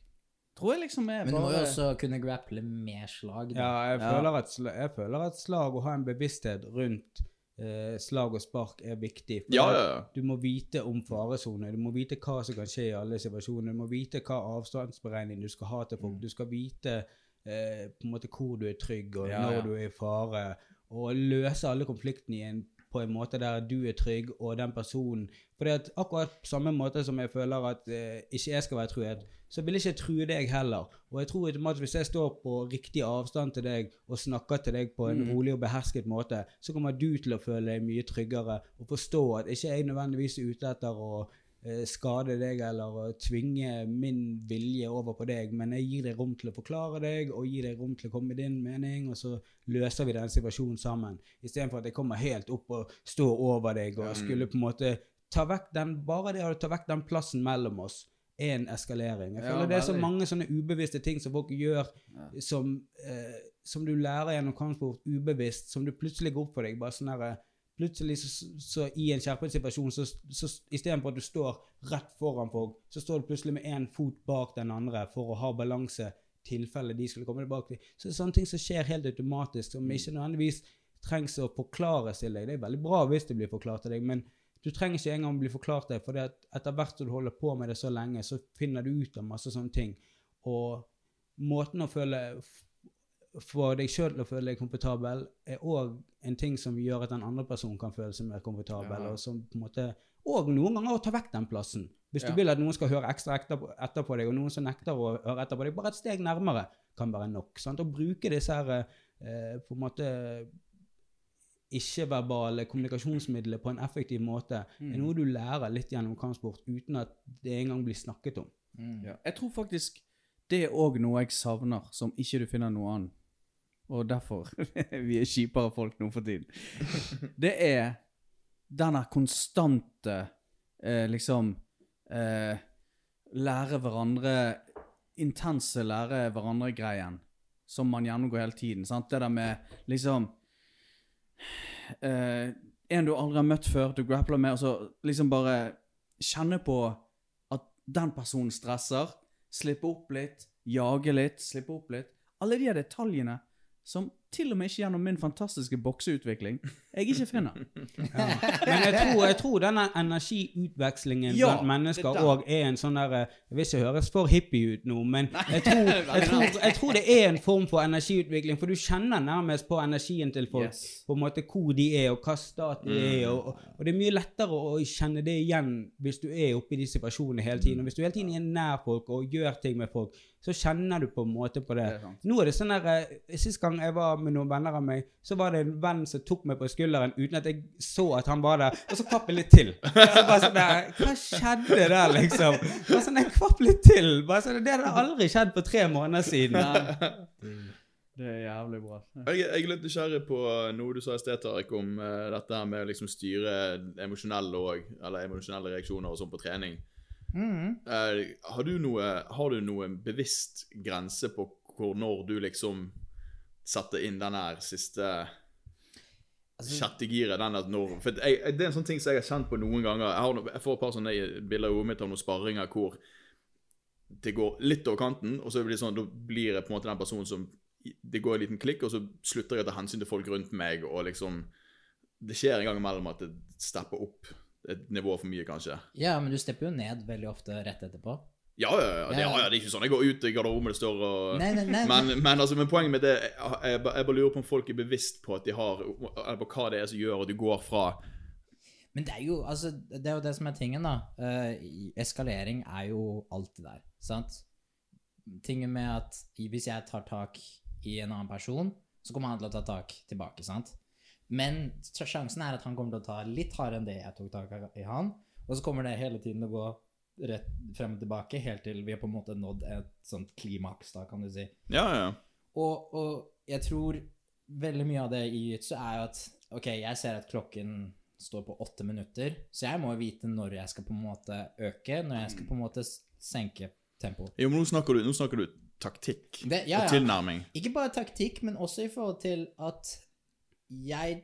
Tror jeg liksom er men du må jo også kunne grapple med slag. Da. Ja, jeg, Ja. Føler at, jeg føler at slag og ha en bevissthet rundt eh, slag og spark er viktig. For Ja, ja, ja. Du må vite om faresoner, du må vite hva som kan skje i alle situasjoner, du må vite hva avstandsberegning du skal ha til folk, du skal vite eh, på en måte hvor du er trygg og når du er i fare, og løse alle konfliktene i en, på en måte der du er trygg og den personen. For det at akkurat på samme måte som jeg føler at eh, ikke jeg skal være truet, så vil jeg ikke true deg heller. Og jeg tror automatisk hvis jeg står på riktig avstand til deg og snakker til deg på en Mm. rolig og behersket måte, så kommer du til å føle deg mye tryggere og forstå at ikke jeg nødvendigvis er ute etter å skade deg eller tvinge min vilje over på deg, men jeg gir deg rom til å forklare deg og gir deg rom til å komme med din mening, og så løser vi den situasjonen sammen. Istedenfor at jeg kommer helt opp og står over deg og skulle på en måte ta vekk den Bare det å ta vekk den plassen mellom oss er en eskalering. Jeg Ja, føler det er så mange sånne ubevisste ting som folk gjør som, eh, som du lærer gjennom kampsport ubevisst, som du plutselig går opp for deg. bare sånn Plutselig så, så i en skjerpet situasjon, så, så istedenfor at du står rett foran folk, så står du plutselig med én fot bak den andre for å ha balanse tilfelle de skulle komme tilbake. til. Så det er sånne ting som skjer helt automatisk, som ikke nødvendigvis trengs å forklares til deg. Det er veldig bra hvis det blir forklart til deg, men du trenger ikke engang bli forklart det, for etter hvert som du holder på med det så lenge, så finner du ut av masse sånne ting. Og måten å føle få deg sjøl til å føle deg komfortabel, er òg en ting som gjør at den andre personen kan føle seg mer komfortabel. Ja. Og som på en måte Og noen ganger å ta vekk den plassen. Hvis Ja. du vil at noen skal høre ekstra etter på, deg, og noen som nekter å høre etter på deg, bare et steg nærmere kan være nok. Sant? Å bruke disse her eh, på en måte ikke-verbale kommunikasjonsmidler på en effektiv måte, Mm. er noe du lærer litt gjennom kampsport uten at det engang blir snakket om. Mm. Ja. Jeg tror faktisk det er òg noe jeg savner, som ikke du finner noe annet. Og derfor (laughs) vi er kjipere folk nå for tiden. Det er denne konstante eh, liksom eh, Lære hverandre Intense lære hverandre-greien. Som man gjennomgår hele tiden. Sant? Det der med liksom eh, En du aldri har møtt før, du grappler med, og så liksom bare kjenne på at den personen stresser, slippe opp litt, jage litt, slippe opp litt. Alle de detaljene som til og med ikke gjennom min fantastiske bokseutvikling, jeg ikke finner. (laughs) Men jeg tror, jeg tror denne energiutvekslingen Ja, blant mennesker òg er en sånn der Jeg vil ikke høres for hippie ut nå, men jeg tror, (laughs) jeg, tror, jeg tror det er en form for energiutvikling, for du kjenner nærmest på energien til folk. Yes. På en måte hvor de er, og hva stat de er. Og, og, det er mye lettere å, kjenne det igjen hvis du er oppe i de situasjonene hele tiden. Og hvis du hele tiden er nær folk og gjør ting med folk, så kjenner du på en måte på det. Det er. Nå er det sånn der eh, Sist gang jeg var med noen venner av meg, så var det en venn som tok meg på skulderen uten at jeg så at han var der, og så kvapp jeg litt til. Så bare sånn der, Hva skjedde der, liksom? Bare sånn, Jeg kvapp litt til. Bare sånn, Det hadde aldri skjedd på tre måneder siden. Det er jævlig bra. Jeg, jeg er litt nysgjerrig på noe du sa i sted, Tariq, om uh, dette her med å liksom styre emosjonelle og, eller emosjonelle reaksjoner og sånn på trening. Mm. Uh, har, du noe, har du noe bevisst grense på hvor når du liksom setter inn den der siste Altså- sjette giret? Den at når, for jeg, det er en sånn ting som jeg har kjent på noen ganger. Jeg, har, jeg får et par sånne bilder i hodet mitt av noen sparringer hvor det går litt over kanten, og så blir det sånn, da blir jeg på en måte den personen som Det går en liten klikk, og så slutter jeg å ta hensyn til folk rundt meg, og liksom Det skjer en gang imellom at det stepper opp et nivå for mye, kanskje. Ja, men du stepper jo ned veldig ofte rett etterpå. Ja, ja, ja. Det, ja, det er ikke sånn jeg går ut i garderoben det står og Nei, nei, nei. men, men, altså, men poenget med det jeg, jeg, bare- jeg bare lurer på om folk er bevisst på at de har Eller på hva det er som gjør at du går fra Men det er jo altså, det er jo det som er tingen, da. Uh, eskalering er jo alltid der, sant? Tingen med at hvis jeg tar tak i en annen person, så kommer han til å ta tak tilbake, sant? Men sjansen er at han kommer til å ta litt hardere enn det jeg tok tak i han, og så kommer det hele tiden å gå rett frem og tilbake, helt til vi har på en måte nådd et sånt klimaks, da, kan du si. Ja, ja. Og, og jeg tror veldig mye av det i jiu-jitsu er jo at Ok, jeg ser at klokken står på åtte minutter, så jeg må vite når jeg skal på en måte øke, når jeg skal på en måte senke tempoet. Jo, men nå snakker du, nå snakker du taktikk Det, ja, og ja. tilnærming. Ikke bare taktikk, men også i forhold til at jeg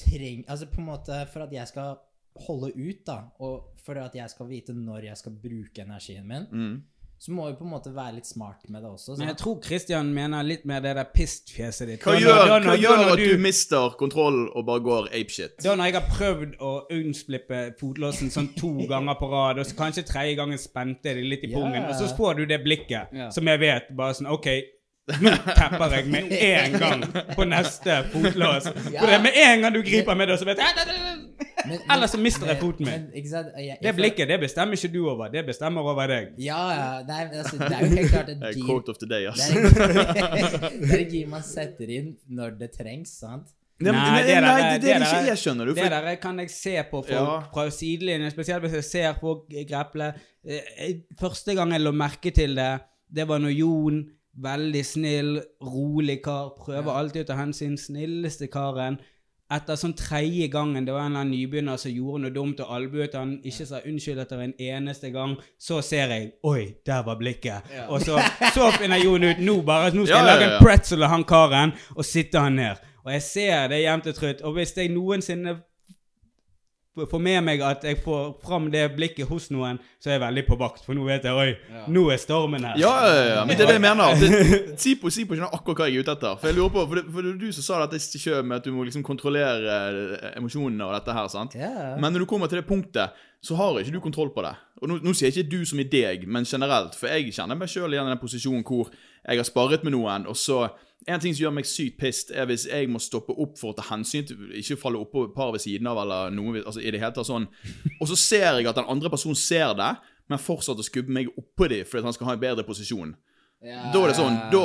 trenger Altså på en måte for at jeg skal holde ut, da, og for at jeg skal vite når jeg skal bruke energien min, Mm. så må vi på en måte være litt smart med det også. Men jeg tror Christian mener litt mer det der pistfjeset ditt. Hva gjør, da- hva gjør da at du, du mister kontroll og bare går apeshit? Da når jeg har prøvd å unnslippe fotlåsen sånn to (laughs) ganger på rad, og så kanskje tredje gangen spente det litt i pungen, pungen, og så får du det blikket yeah. som jeg vet bare sånn OK, nå tepper jeg med en gang på neste fotlås. For det er med en gang du griper med det, så vet jeg Ellers så mister jeg foten min. Det blikket det bestemmer ikke du over, det bestemmer over deg. Ja, ja. Det er, altså, det er jo helt klart et Det gir quote of the day, det et- (laughs) det er et gir man setter inn når det trengs, sant? Nei, Nei, det der nei, det er det det ikke jeg skjønner. Du, Det der kan jeg se på folk Ja. fra sidelinjen, spesielt hvis jeg ser folk greple. Eh, Første gang jeg lå merke til det, det var når Jon, veldig snill, rolig kar, prøver alltid å ta hensyn, snilleste karen. Etter sånn tredje gangen det var en eller annen nybegynner som gjorde noe dumt og albuet han, ikke sa unnskyld etter en eneste gang, så ser jeg Oi, der var blikket. Ja. Og så, så finner Jon ut nå bare, nå skal Ja, jeg lage en pretzel av han karen, og sitte han ned. Og jeg ser det jevnt og trutt. Og hvis jeg noensinne får med meg at jeg får fram det blikket hos noen, så er jeg veldig på vakt. For nå vet jeg Oi, Ja. nå er stormen her. ja, ja, ja, men det er det jeg mener. (laughs) Det, Sipo Sipo skjønner akkurat hva jeg er ute etter. For jeg lurer på, for det, for det du som sa dette selv med at du må liksom kontrollere eh, emosjonene og dette her, sant? Ja. Men når du kommer til det punktet, så har ikke du kontroll på det. Og nå, nå sier jeg ikke du som i deg, men generelt. For jeg kjenner meg sjøl igjen i den posisjonen hvor jeg har sparret med noen, og så En ting som gjør meg sykt pissed, er hvis jeg må stoppe opp for å ta hensyn til Ikke falle oppå et par ved siden av, eller noe altså i det hele tatt sånn. Og så ser jeg at den andre personen ser det, men fortsetter å skubbe meg oppå dem fordi han skal ha en bedre posisjon. Ja. Da er det sånn, da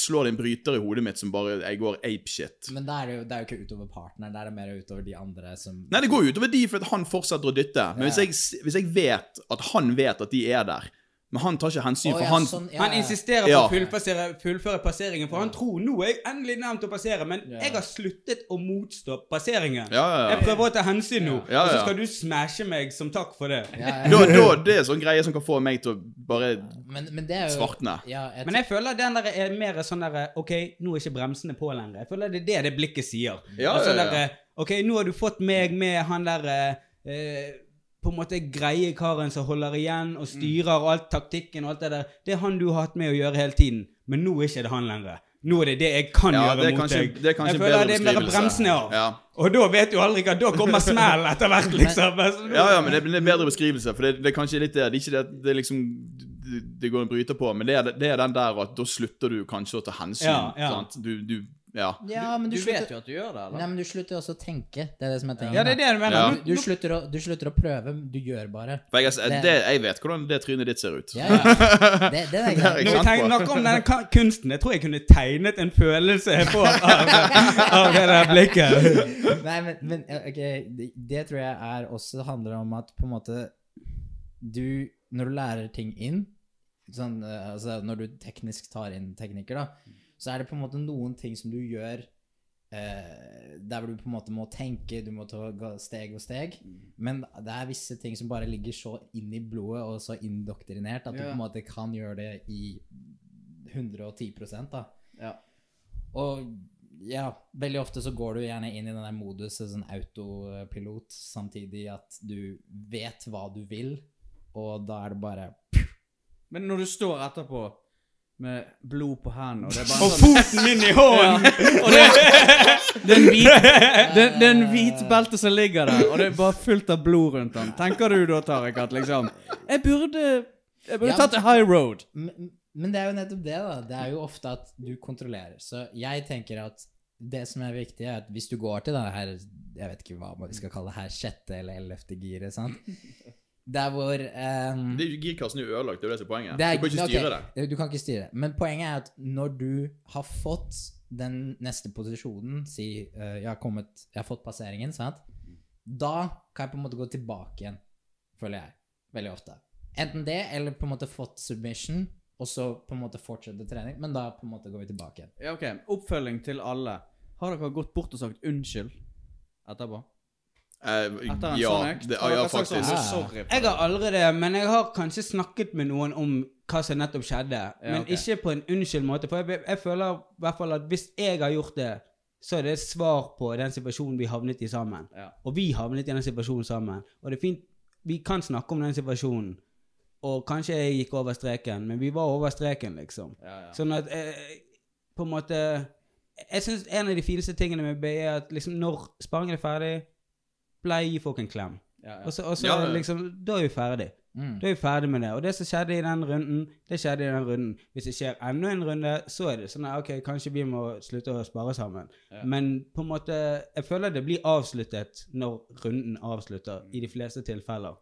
slår det en bryter i hodet mitt som bare Jeg går apeshit. Men da er det, jo, det er jo ikke utover partneren, det er det mer utover de andre som Nei, det går jo utover de for at han fortsetter å dytte. Men hvis, jeg, hvis jeg vet at han vet at de er der, men han tar ikke hensyn, for ja, han sånn, ja, Han insisterer på Ja. å fullføre, fullføre passeringen, for han tror nå er jeg endelig nærmt å passere, men Ja. jeg har sluttet å motstå passeringen. Ja, ja, Jeg prøver å ta hensyn nå, Ja, og så skal du smashe meg som takk for det. Ja, ja. (laughs) Da, da, det er sånn greie som kan få meg til å bare Men, men det er jo svartne. Ja, jeg, Men jeg føler den der er mer sånn der OK, nå er ikke bremsene på lenger. Jeg føler det er det det blikket sier. Ja, altså, ja, ja. Der, OK, nå har du fått meg med han der eh, på en måte greie karen som holder igjen og styrer og alt taktikken og alt det der. Det er han du har hatt med å gjøre hele tiden, men nå er ikke det han lenger. Nå er det det jeg kan Ja, gjøre mot kanskje- deg. det er kanskje jeg føler det mer bremsende bremsene av. Ja. Og da vet du aldri hva Da kommer smell etter hvert, liksom. Ja, ja, men det, er en bedre beskrivelse. For det, det er kanskje litt det Det er ikke det det er liksom det, går en bryter på, men det er, det er den der at da slutter du kanskje å ta hensyn. Ja, ja. Du, du Ja. Ja, men Du du, vet jo at du gjør det, eller? Nei, men du slutter også å tenke. Det er det som er tingen. ja, det er det du mener. Ja. Du, du, slutter å, du slutter å prøve, du gjør bare. Jeg, Det- det, jeg vet hvordan det trynet ditt ser ut. Ja, ja. Det, det er greit. (laughs) Når vi snakker om denne kunsten, jeg tror jeg kunne tegnet en følelse på av, av det der blikket. (laughs) Nei, men, men ja, ok, det, det tror jeg er også handler om at på en måte du Når du lærer ting inn, sånn, eh, altså når du teknisk tar inn teknikker, da, så er det på en måte noen ting som du gjør eh, der hvor du på en måte må tenke, du må ta steg og steg. Men det er visse ting som bare ligger så inn i blodet og så indoktrinert at du på en måte kan gjøre det i 110 da. Ja. Og ja, veldig ofte så går du gjerne inn i den der moduset, sånn autopilot, samtidig at du vet hva du vil, og da er det bare Men når du står etterpå med blod på hendene, og det er bare Og sånn foten inn i hånden! Ja. det, det, er en hvit, det, det er en hvit belte som ligger der, og det er bare fullt av blod rundt den. Tenker du da, Tariq, at liksom Jeg burde Jeg burde Ja, tatt high road. Men, men det er jo nettopp det, da. Det er jo ofte at du kontrollerer. Så jeg tenker at det som er viktig, er at hvis du går til denne her Jeg vet ikke hva vi skal kalle det her, sjette eller ellevte giret, sant Der hvor um, Det er jo Girkassen er ødelagt, det er jo det som er poenget. Det er- du kan ikke styre styre det. Du kan ikke styre det. Men poenget er at når du har fått den neste posisjonen, si uh, jeg, har kommet, jeg har fått passeringen, sant? Da kan jeg på en måte gå tilbake igjen, føler jeg. Veldig ofte. Enten det, eller på en måte fått submission, og så på en måte fortsette trening, men da på en måte går vi tilbake igjen. Ja, ok. Oppfølging til alle. Har dere gått bort og sagt unnskyld etterpå? Eh, en ja, sånn det, Har ja, faktisk. sånn, Sorry. Jeg har aldri det, men jeg har kanskje snakket med noen om hva som nettopp skjedde. men okay. ikke på en unnskyld måte. For jeg, jeg føler i hvert fall at hvis jeg har gjort det, så er det et svar på den situasjonen vi havnet i sammen. Ja. Og vi havnet i den situasjonen sammen. Og det er fint, vi kan snakke om den situasjonen. Og kanskje jeg gikk over streken, men vi var over streken, liksom. Ja, ja. Sånn at eh, på en måte Jeg syns en av de fineste tingene med BI er at liksom når sparringen er ferdig, gi folk en klem. Ja, ja. Og så, og så Ja, liksom Da er vi ferdig. Mm. Da er vi ferdig med det. Og det som skjedde i den runden, det skjedde i den runden. Hvis det skjer enda en runde, så er det sånn at ok, kanskje vi må slutte å spare sammen. Men på en måte Jeg føler det blir avsluttet når runden avslutter, i de fleste tilfeller.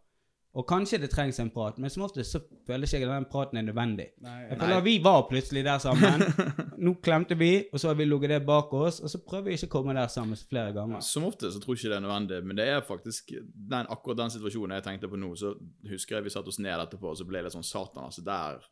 Og kanskje det trengs en prat, men som oftest så føler ikke jeg at den praten er nødvendig. Nei, Jeg føler føler Vi var plutselig der sammen. (laughs) Nå klemte vi, og så har vi ligget det bak oss, og så prøver vi ikke å komme der sammen flere ganger. Som ofte så tror jeg ikke det er nødvendig, men det er faktisk den, akkurat den situasjonen jeg tenkte på nå, så husker jeg vi satte oss ned etterpå, og så ble jeg litt sånn satan, altså der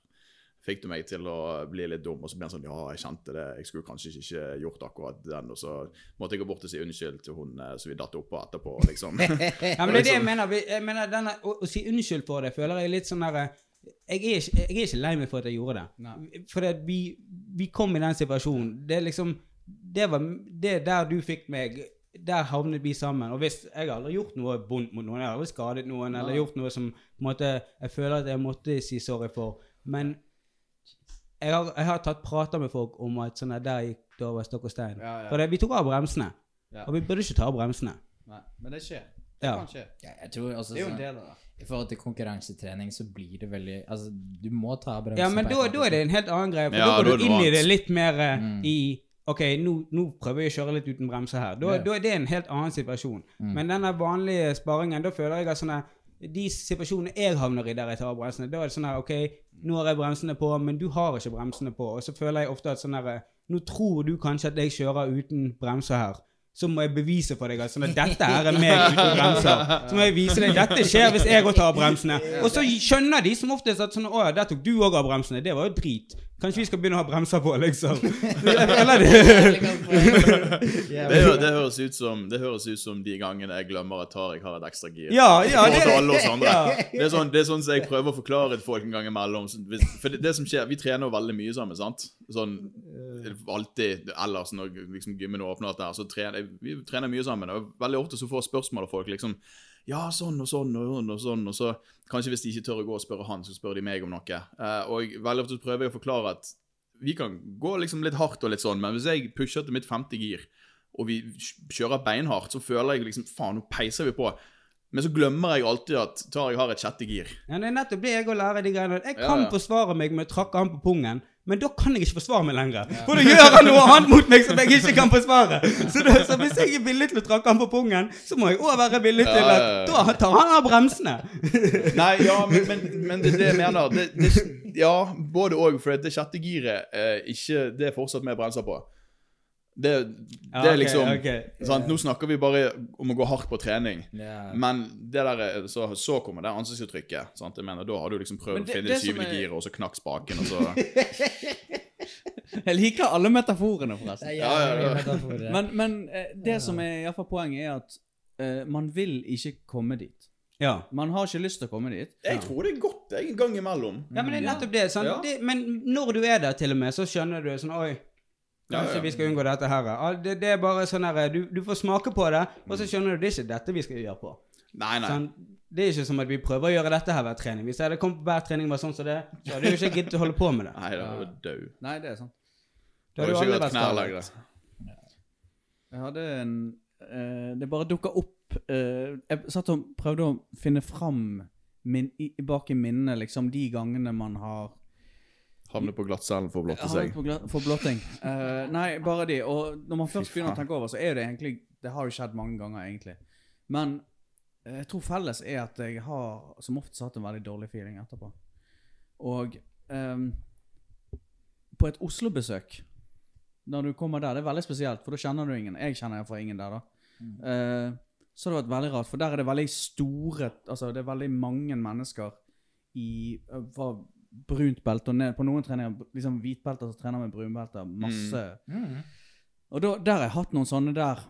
fikk du meg til å bli litt dum, og så ble han sånn, ja, jeg kjente det, jeg skulle kanskje ikke gjort akkurat den, og så måtte jeg gå bort og si unnskyld til hun, som så vi datt oppå etterpå, liksom. (laughs) Ja, men det er det jeg mener. Jeg mener denne, å, å si unnskyld for det føler jeg litt sånn derre jeg, er ikke- jeg er ikke lei meg for at jeg gjorde det. Nei. For det, vi, vi kom i den situasjonen. Det er liksom Det var det der du fikk meg Der havnet vi sammen. Og hvis Jeg har aldri gjort noe vondt mot noen. Jeg har aldri skadet noen eller gjort noe som på en måte Jeg føler at jeg måtte si sorry for. Men jeg har, jeg har tatt prater med folk om at sånn at der gikk det over stokk og stein. Ja, ja. For det, vi tok av bremsene. Ja. Og vi burde ikke ta av bremsene. Nei, men det skjer. Det Ja. kan skje. Ja, jeg tror også Det er jo en sånn, del av det. I forhold til konkurransetrening så blir det veldig Altså, du må ta bremsen Ja, men da, da er det en helt annen greie. For Ja, da går du inn i det litt mer eh, Mm. i Ok, nå, nå prøver jeg å kjøre litt uten bremser her. Da, Ja. da er det en helt annen situasjon. Mm. Men denne vanlige sparingen, da føler jeg at sånne de situasjonene jeg havner i der jeg tar av bremsene, da er det sånn her OK, nå har jeg bremsene på, men du har ikke bremsene på. Og så føler jeg ofte at sånn her Nå tror du kanskje at jeg kjører uten bremser her. Så må jeg bevise for deg at sånn at dette her er meg uten bremser. Så må jeg vise deg dette skjer hvis jeg òg tar av bremsene. Og så skjønner de som oftest at sånn Å ja, der tok du òg av bremsene. Det var jo drit. Kanskje vi skal begynne å ha bremser på, liksom. (laughs) Jeg føler det. Det, hø- det, høres ut som, det høres ut som de gangene jeg glemmer at Tariq har et ekstra gir. Ja, ja, det. Det, er sånn, det er sånn som jeg prøver å forklare til folk en gang imellom. For det, det som skjer, Vi trener jo veldig mye sammen, sant? Sånn alltid ellers når liksom, gymmen åpner, der, så trener vi trener mye sammen. Og veldig ofte så får jeg spørsmål av folk liksom Ja, sånn og sånn og sånn og sånn. Og så kanskje hvis de ikke tør å gå og spørre han, så spør de meg om noe. Eh, og veldig ofte prøver jeg å forklare at Vi kan gå liksom litt hardt og litt sånn, men hvis jeg pusher til mitt femte gir, og vi kjører beinhardt, så føler jeg liksom Faen, nå peiser vi på. Men så glemmer jeg alltid at Tariq har et sjette gir. Ja, det er nettopp det jeg å lære de greiene. Jeg Ja, kan ja. forsvare meg med å trakke han på pungen, men da kan jeg ikke forsvare meg lenger. For da gjør han noe annet mot meg som jeg ikke kan forsvare. Så, da, så hvis jeg er villig til å trakke han på pungen, så må jeg òg være villig til at da tar han av bremsene. (laughs) Nei, ja, men, men, men det er det jeg mener. Det, det, ja, både òg. For det sjette giret eh, ikke, det er fortsatt med bremser på. Det, det Ja, er liksom okay. sant? Nå snakker vi bare om å gå hardt på trening. Yeah. Men det der, er- så, så kommer det ansiktsuttrykket. Sant? Jeg mener, Da har du liksom prøvd det- å finne det det syvende er- giret, og så knakk spaken, og så (laughs) Jeg liker alle metaforene, forresten. Ja, ja, ja. metaforer. Men, men eh, det som er i hvert fall poenget, er at uh, man vil ikke komme dit. Ja. Man har ikke lyst til å komme dit. Jeg tror det er godt en gang imellom. ja, men det er nettopp det. Sant? Ja. det. Men når du er der, til og med, så skjønner du sånn Oi, kanskje ja. vi skal unngå dette her. Det, det er bare sånn her du, du får smake på det, og så skjønner du det er ikke dette vi skal gjøre på. Nei, nei. Sånn, det er ikke som at vi prøver å gjøre dette her hver trening. Hvis jeg hadde kommet på hver trening var sånn som det, så hadde du ikke giddet å holde på med det. Nei, da var du død. Nei, det er sant. Da hadde du ikke vært knærlegger. knær Jeg hadde en eh, Det bare dukka opp eh, Jeg satt og prøvde å finne fram min, i, bak i minnene liksom de gangene man har Havne på glattcellen for å blotte seg. på glatt, for blotting. Uh, nei, bare de. Og når man først begynner å tenke over, så er det egentlig Det har jo skjedd mange ganger, egentlig. Men eh, jeg tror felles er at jeg har som oftest hatt en veldig dårlig feeling etterpå. Og um, på et Oslo-besøk Når du kommer der, det er veldig spesielt, for da kjenner du ingen. Jeg kjenner iallfall ingen der, da. Uh, så det har vært veldig rart, for der er det veldig store Altså, det er veldig mange mennesker i fra brunt belte og ned. På noen treninger liksom hvitbelter som trener med brunbelter. Masse. Mm. Og da, der har jeg hatt noen sånne der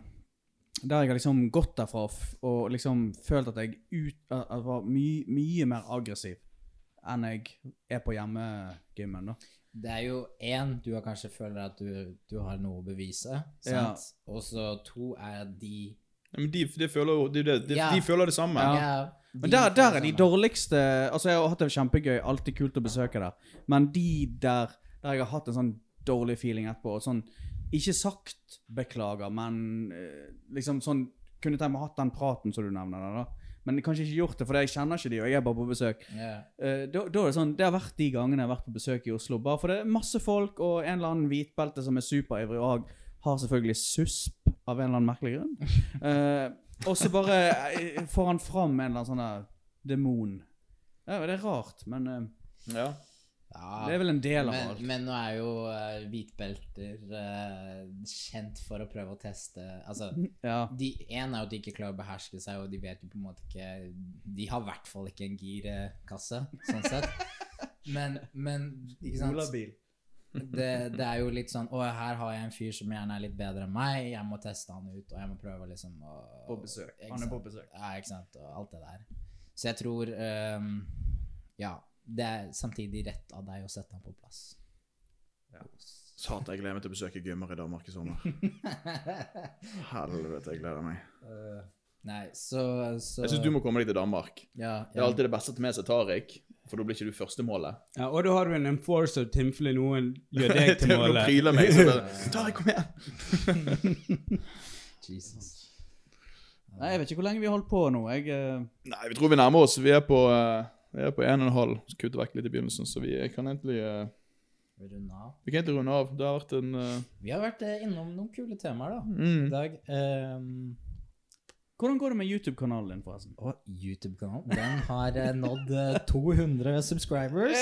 Der jeg har liksom gått derfra og, f- og liksom følt at jeg ut, at var my, mye mer aggressiv enn jeg er på hjemmegymmen. da. Det er jo én, du har kanskje føler at du, du har noe å bevise. Ja. Og så to er de Ja, men de, de, føler, jo- de, de, de, Ja. de føler det samme. Ja. Men der, der er de dårligste Altså, jeg har hatt det kjempegøy, alltid kult å besøke der. Men de der der jeg har hatt en sånn dårlig feeling etterpå, og sånn Ikke sagt beklager, men eh, liksom sånn Kunne tenkt meg hatt den praten som du nevner der, da. Men kanskje ikke gjort det, for jeg kjenner ikke de, og jeg er bare på besøk. Yeah. Da, da er det sånn Det har vært de gangene jeg har vært på besøk i Oslo. Bare for det er masse folk og en eller annen hvitbelte som er superivrig og har, selvfølgelig susp av en eller annen merkelig grunn. (laughs) Eh, og så bare eh, får han fram en eller annen sånn der demon. Ja, det er rart, men eh, Ja. Ja, det er vel en del av men, alt. men nå er jo uh, hvitbelter uh, kjent for å prøve å teste Altså, (laughs) Ja. de, en er jo at de ikke klarer å beherske seg, og de vet jo på en måte ikke De har i hvert fall ikke en girkasse, sånn sett. (laughs) Men, men ikke sant det, det er jo litt sånn Å, her har jeg en fyr som gjerne er litt bedre enn meg. Jeg må teste han ut, og jeg må prøve liksom å På besøk. Han er på besøk. Ja, ikke sant. Og alt det der. Så jeg tror um, Ja. Det er samtidig rett av deg å sette han på plass. Ja. Satan, jeg gleder meg til å besøke gymmer i Danmark i sommer. (laughs) Helvete, jeg gleder meg. Uh, nei, så, så Jeg syns du må komme deg til Danmark. ja, Det er alltid det beste til meg med seg Tariq, for da blir ikke du førstemålet. Ja, og da har du en enforcer tilfelle noen gjør (laughs) deg til Nå målet. pryler meg, så bare, (laughs) Tariq, kom igjen! (laughs) Jesus. Nei, jeg vet ikke hvor lenge vi har holdt på nå. Jeg uh... Nei, vi tror vi nærmer oss. Vi er på, uh, vi er på en og en halv. Så kutter vekk litt i begynnelsen, så vi kan egentlig uh, Vi av. Vi kan egentlig runde av. Det har vært en uh... Vi har vært eh, innom noen kule temaer da, mm. i dag. Ehm, Hvordan går det med YouTube-kanalen din, forresten? og YouTube-kanalen, den har eh, nådd eh, 200 subscribers.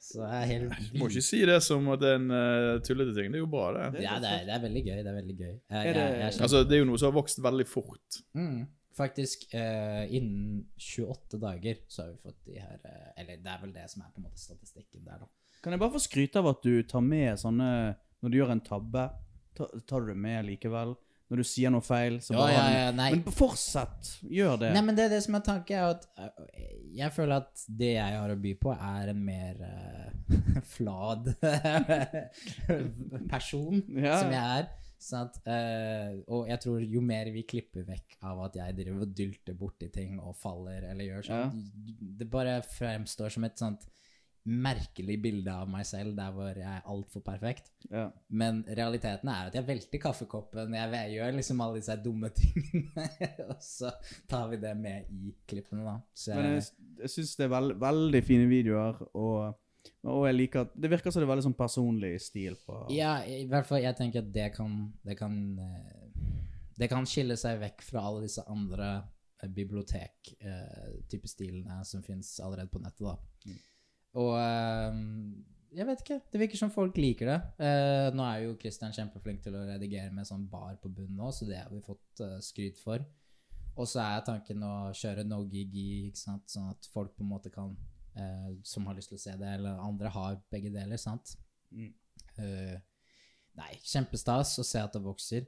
Så det er helt Må ikke si det som at det er en uh, tullete ting. Det er jo bra, det. Ja, det er, det er veldig gøy. Det er veldig gøy. Jeg, Er det- jeg, jeg, Altså, Det er jo noe som har vokst veldig fort. Mm, faktisk, uh, innen 28 dager så har vi fått de her eh, Eller det er vel det som er på en måte statistikken der, da. Kan jeg bare få skryte av at du tar med sånne Når du gjør en tabbe, tar, tar du det med likevel? Når du sier noe feil, så bare ja, ja, ja. Men fortsett. Gjør det. Nei, men det er det som er tanken, er at eh, jeg føler at det jeg har å by på, er en mer uh, (laughs) flad (laughs) person som jeg er. Sånn at, uh, og jeg tror jo mer vi klipper vekk av at jeg driver og dylter borti ting og faller eller gjør sånn, det bare fremstår som et sånt merkelig bilde av meg selv der hvor jeg er altfor perfekt. Ja. Men realiteten er at jeg velter kaffekoppen, jeg gjør liksom alle disse dumme (laughs) tingene, og så tar vi det med i klippene, da. Så Men jeg, jeg, syns det er veld, veldig fine videoer, og, og jeg liker at Det virker som det er veldig sånn personlig stil på ja, i hvert fall, jeg tenker at det kan Det kan, eh, det kan skille seg vekk fra alle disse andre eh, bibliotek-type stilene som fins allerede på nettet, da. Og eh, jeg vet ikke. Det virker som folk liker det. Eh, nå er jo Christian kjempeflink til å redigere med sånn bar på bunnen nå, så det har vi fått eh, skryt for. Og så er tanken å kjøre no gig i, sånn at folk på en måte kan uh, Som har lyst til å se det, eller andre har begge deler, sant? Mm. Nei, kjempestas å se at det vokser.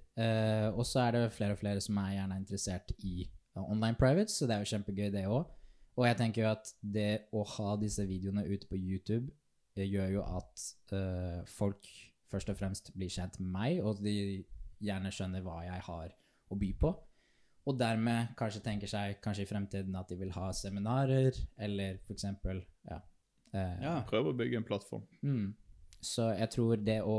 Og så er det flere og flere som er gjerne interessert i online private, så det er jo kjempegøy, det òg. Og jeg tenker jo at det å ha disse videoene ute på YouTube eh, gjør jo at uh, folk først og fremst blir kjent med meg, og de gjerne skjønner hva jeg har å by på. Og dermed kanskje tenker seg kanskje i fremtiden at de vil ha seminarer, eller for eksempel ja. uh, Ja. Prøve å bygge en plattform. Mm. Så jeg tror det å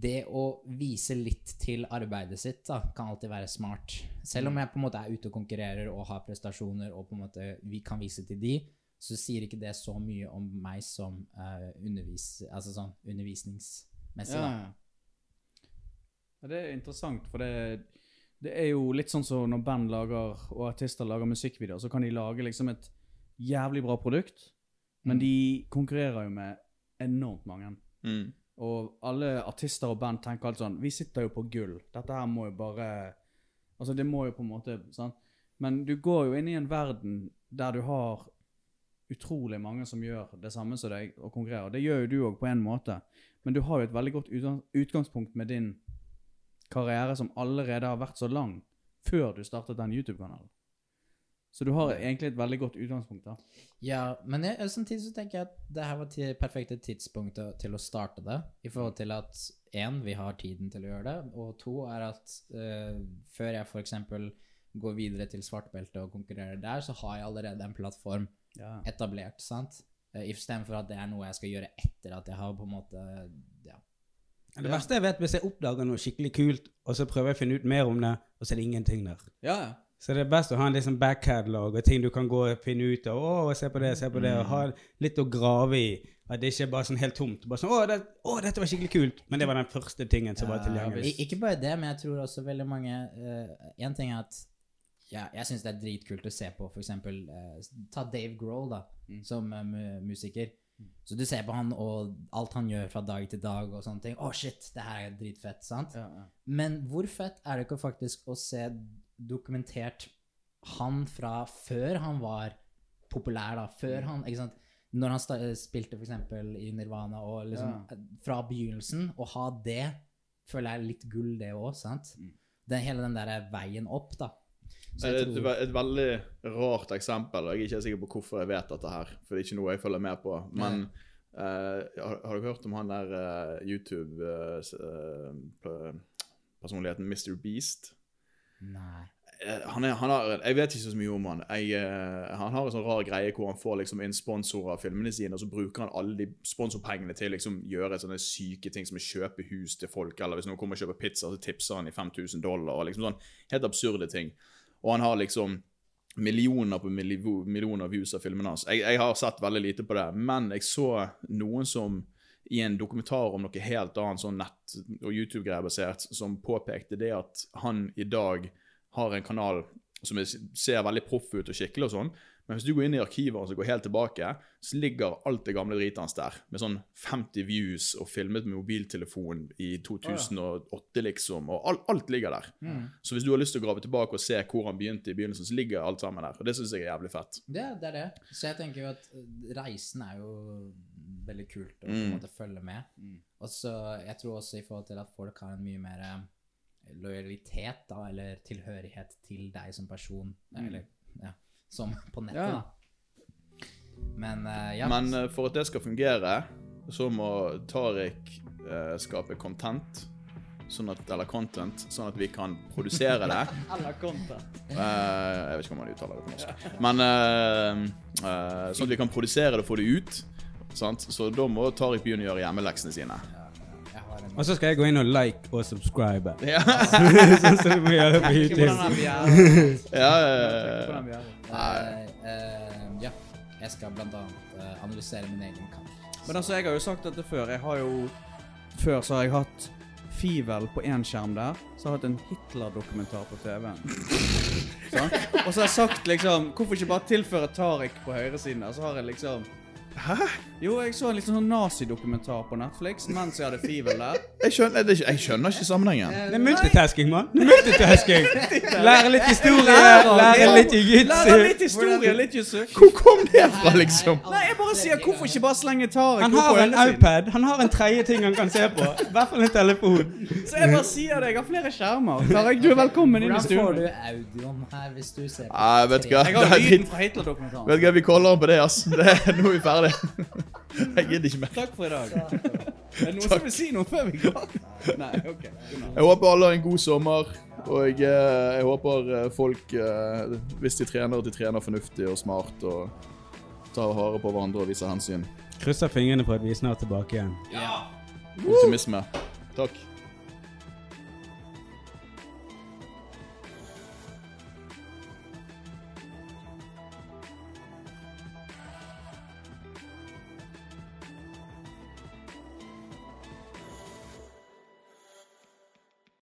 Det å vise litt til arbeidet sitt da, kan alltid være smart. Selv om jeg på en måte er ute og konkurrerer og har prestasjoner og på en måte vi kan vise til de, så sier ikke det så mye om meg som uh, undervis, altså sånn undervisningsmessig. Ja. ja, det er interessant, for det, det er jo litt sånn som når band lager, og artister lager musikkvideoer, så kan de lage liksom et jævlig bra produkt, men Mm. de konkurrerer jo med enormt mange. Mm. Og alle artister og band tenker alt sånn Vi sitter jo på gull. Dette her må jo bare Altså, det må jo på en måte sant? Men du går jo inn i en verden der du har utrolig mange som gjør det samme som deg og konkurrerer. Det gjør jo du òg på en måte, men du har jo et veldig godt utgangspunkt med din karriere som allerede har vært så lang før du startet den YouTube-kanalen. Så du har egentlig et veldig godt utgangspunkt. da. Ja, men jeg, samtidig så tenker jeg at det her var det perfekte tidspunktet til å starte det. I forhold til at én, vi har tiden til å gjøre det, og to er at uh, før jeg f.eks. går videre til svartbelte og konkurrerer der, så har jeg allerede en plattform Ja. etablert, sant? Uh, Istedenfor at det er noe jeg skal gjøre etter at jeg har på en måte Ja. Det verste jeg vet, hvis jeg oppdager noe skikkelig kult, og så prøver jeg å finne ut mer om det, og så er det ingenting der. ja, ja. Så det er best å ha en liksom back-catalog og ting du kan gå og finne ut av. Å, se på det, se på det. Og ha litt å grave i. At det ikke er bare sånn helt tomt. Bare sånn, å, det, å, dette var skikkelig kult. Men det var den første tingen som var tilgjengelig. Ikke bare det, men jeg tror også veldig mange Én ting er at ja, jeg syns det er dritkult å se på for eksempel eh, Ta Dave Grohl, da, som uh, musiker. Så du ser på han og alt han gjør fra dag til dag og sånne ting. Å, shit, det her er dritfett, sant? ja, ja. Men hvor fett er det ikke faktisk å se dokumentert han fra før han var populær, da? Før han Ikke sant? Når han spilte eksempel i Nirvana, og liksom fra begynnelsen, å ha det, føler jeg er litt gull, det òg, sant? Den, hele den der veien opp, da. Så Det jeg er et, et veldig rart eksempel, og jeg er ikke sikker på hvorfor jeg vet dette her. For det er ikke noe jeg følger med på. Men uh, har, har dere hørt om han der uh, YouTube-personligheten Mr. Beast? Nei. Eh, han, er, han har, jeg vet ikke så mye om han. Jeg, eh, han har en sånn rar greie hvor han får liksom inn sponsorer av filmene sine, og så bruker han alle de sponsorpengene til liksom gjøre sånne syke ting som å kjøpe hus til folk, eller hvis noen kommer og kjøper pizza, så tipser han i 5000 dollar, og liksom sånn helt absurde ting. Og han har liksom millioner på millioner views av filmene hans. Jeg, jeg har sett veldig lite på det, men jeg så noen som i en dokumentar om noe helt annet, sånn nett- og YouTube-greier basert, som påpekte det at han i dag har en kanal som er, ser veldig proff ut og skikkelig og sånn, men hvis du går inn i arkivet og går helt tilbake, så ligger alt det gamle dritet hans der, med sånn 50 views og filmet med mobiltelefon i 2008, liksom, og alt, alt ligger der. Så hvis du har lyst til å grave tilbake og se hvor han begynte i begynnelsen, så ligger alt sammen der, og det synes jeg er jævlig fett. Det, det er det. Så jeg tenker jo at reisen er jo veldig kult å på en Mm. måte følge med. Og så jeg tror også i forhold til at folk har en mye mer eh, lojalitet, da, eller tilhørighet til deg som person, eller ja, som (laughs) på nettet, Ja. da. Men uh, ja. Men eh, for at det skal fungere, så må Tariq uh, skape content sånn at, eller content, sånn at vi kan produsere det. (laughs) Eller content. Uh, jeg vet ikke om man uttaler det på norsk. Men eh, eh, sånn at vi kan produsere det og få det ut. Sant? Så da må Tariq begynne å gjøre hjemmeleksene sine. Og så skal jeg gå inn og like og subscribe. (laughs) Ja, (laughs) sånn som du må gjøre på YouTube. ja, hvordan vi er. Eh, Ja. Jeg skal blant annet eh, analysere min egen kamp. Men altså, jeg har jo sagt dette før. Jeg har jo Før så har jeg hatt Fivel på én skjerm der. Så har jeg hatt en Hitler-dokumentar på TV-en. (laughs) Og så har jeg sagt liksom Hvorfor ikke bare tilføre Tariq på høyresiden? der? Så har jeg liksom Hæ? Jo, jeg så en litt sånn nazidokumentar på Netflix mens jeg hadde Fivel der. jeg, skjønner, det er ikke- jeg skjønner ikke sammenhengen. Det er multitasking, mann. (laughs) Multitasking. Lære litt historie, lære litt Lære jiu-jitsu. litt historie, litt jusuk. Hvor kom det fra, liksom? Nei, jeg bare sier hvorfor ikke bare slenge taret? Han har en iPad. Han har en tredje ting han kan se på. I hvert fall en telefon. Så jeg bare sier det. Jeg har flere skjermer. Tarek, du er velkommen inn i Hvordan får du stuen. audioen her hvis du ser på Nei, vet du hva? Jeg har lyden fra Hitler-dokumentaren. Vet du hva, vi caller på det, ass. Det, nå er vi ferdig. (laughs) Jeg gidder ikke mer. Takk for i dag. Er det noen som vil si noe før vi går? Nei, ok. Jeg håper alle har en god sommer. Og jeg, eh, jeg håper eh, folk, eh, hvis de trener, at de trener fornuftig og smart og tar harde på hverandre og viser hensyn. Krysser fingrene for at vi snart er tilbake igjen. Ja! Optimisme. Takk.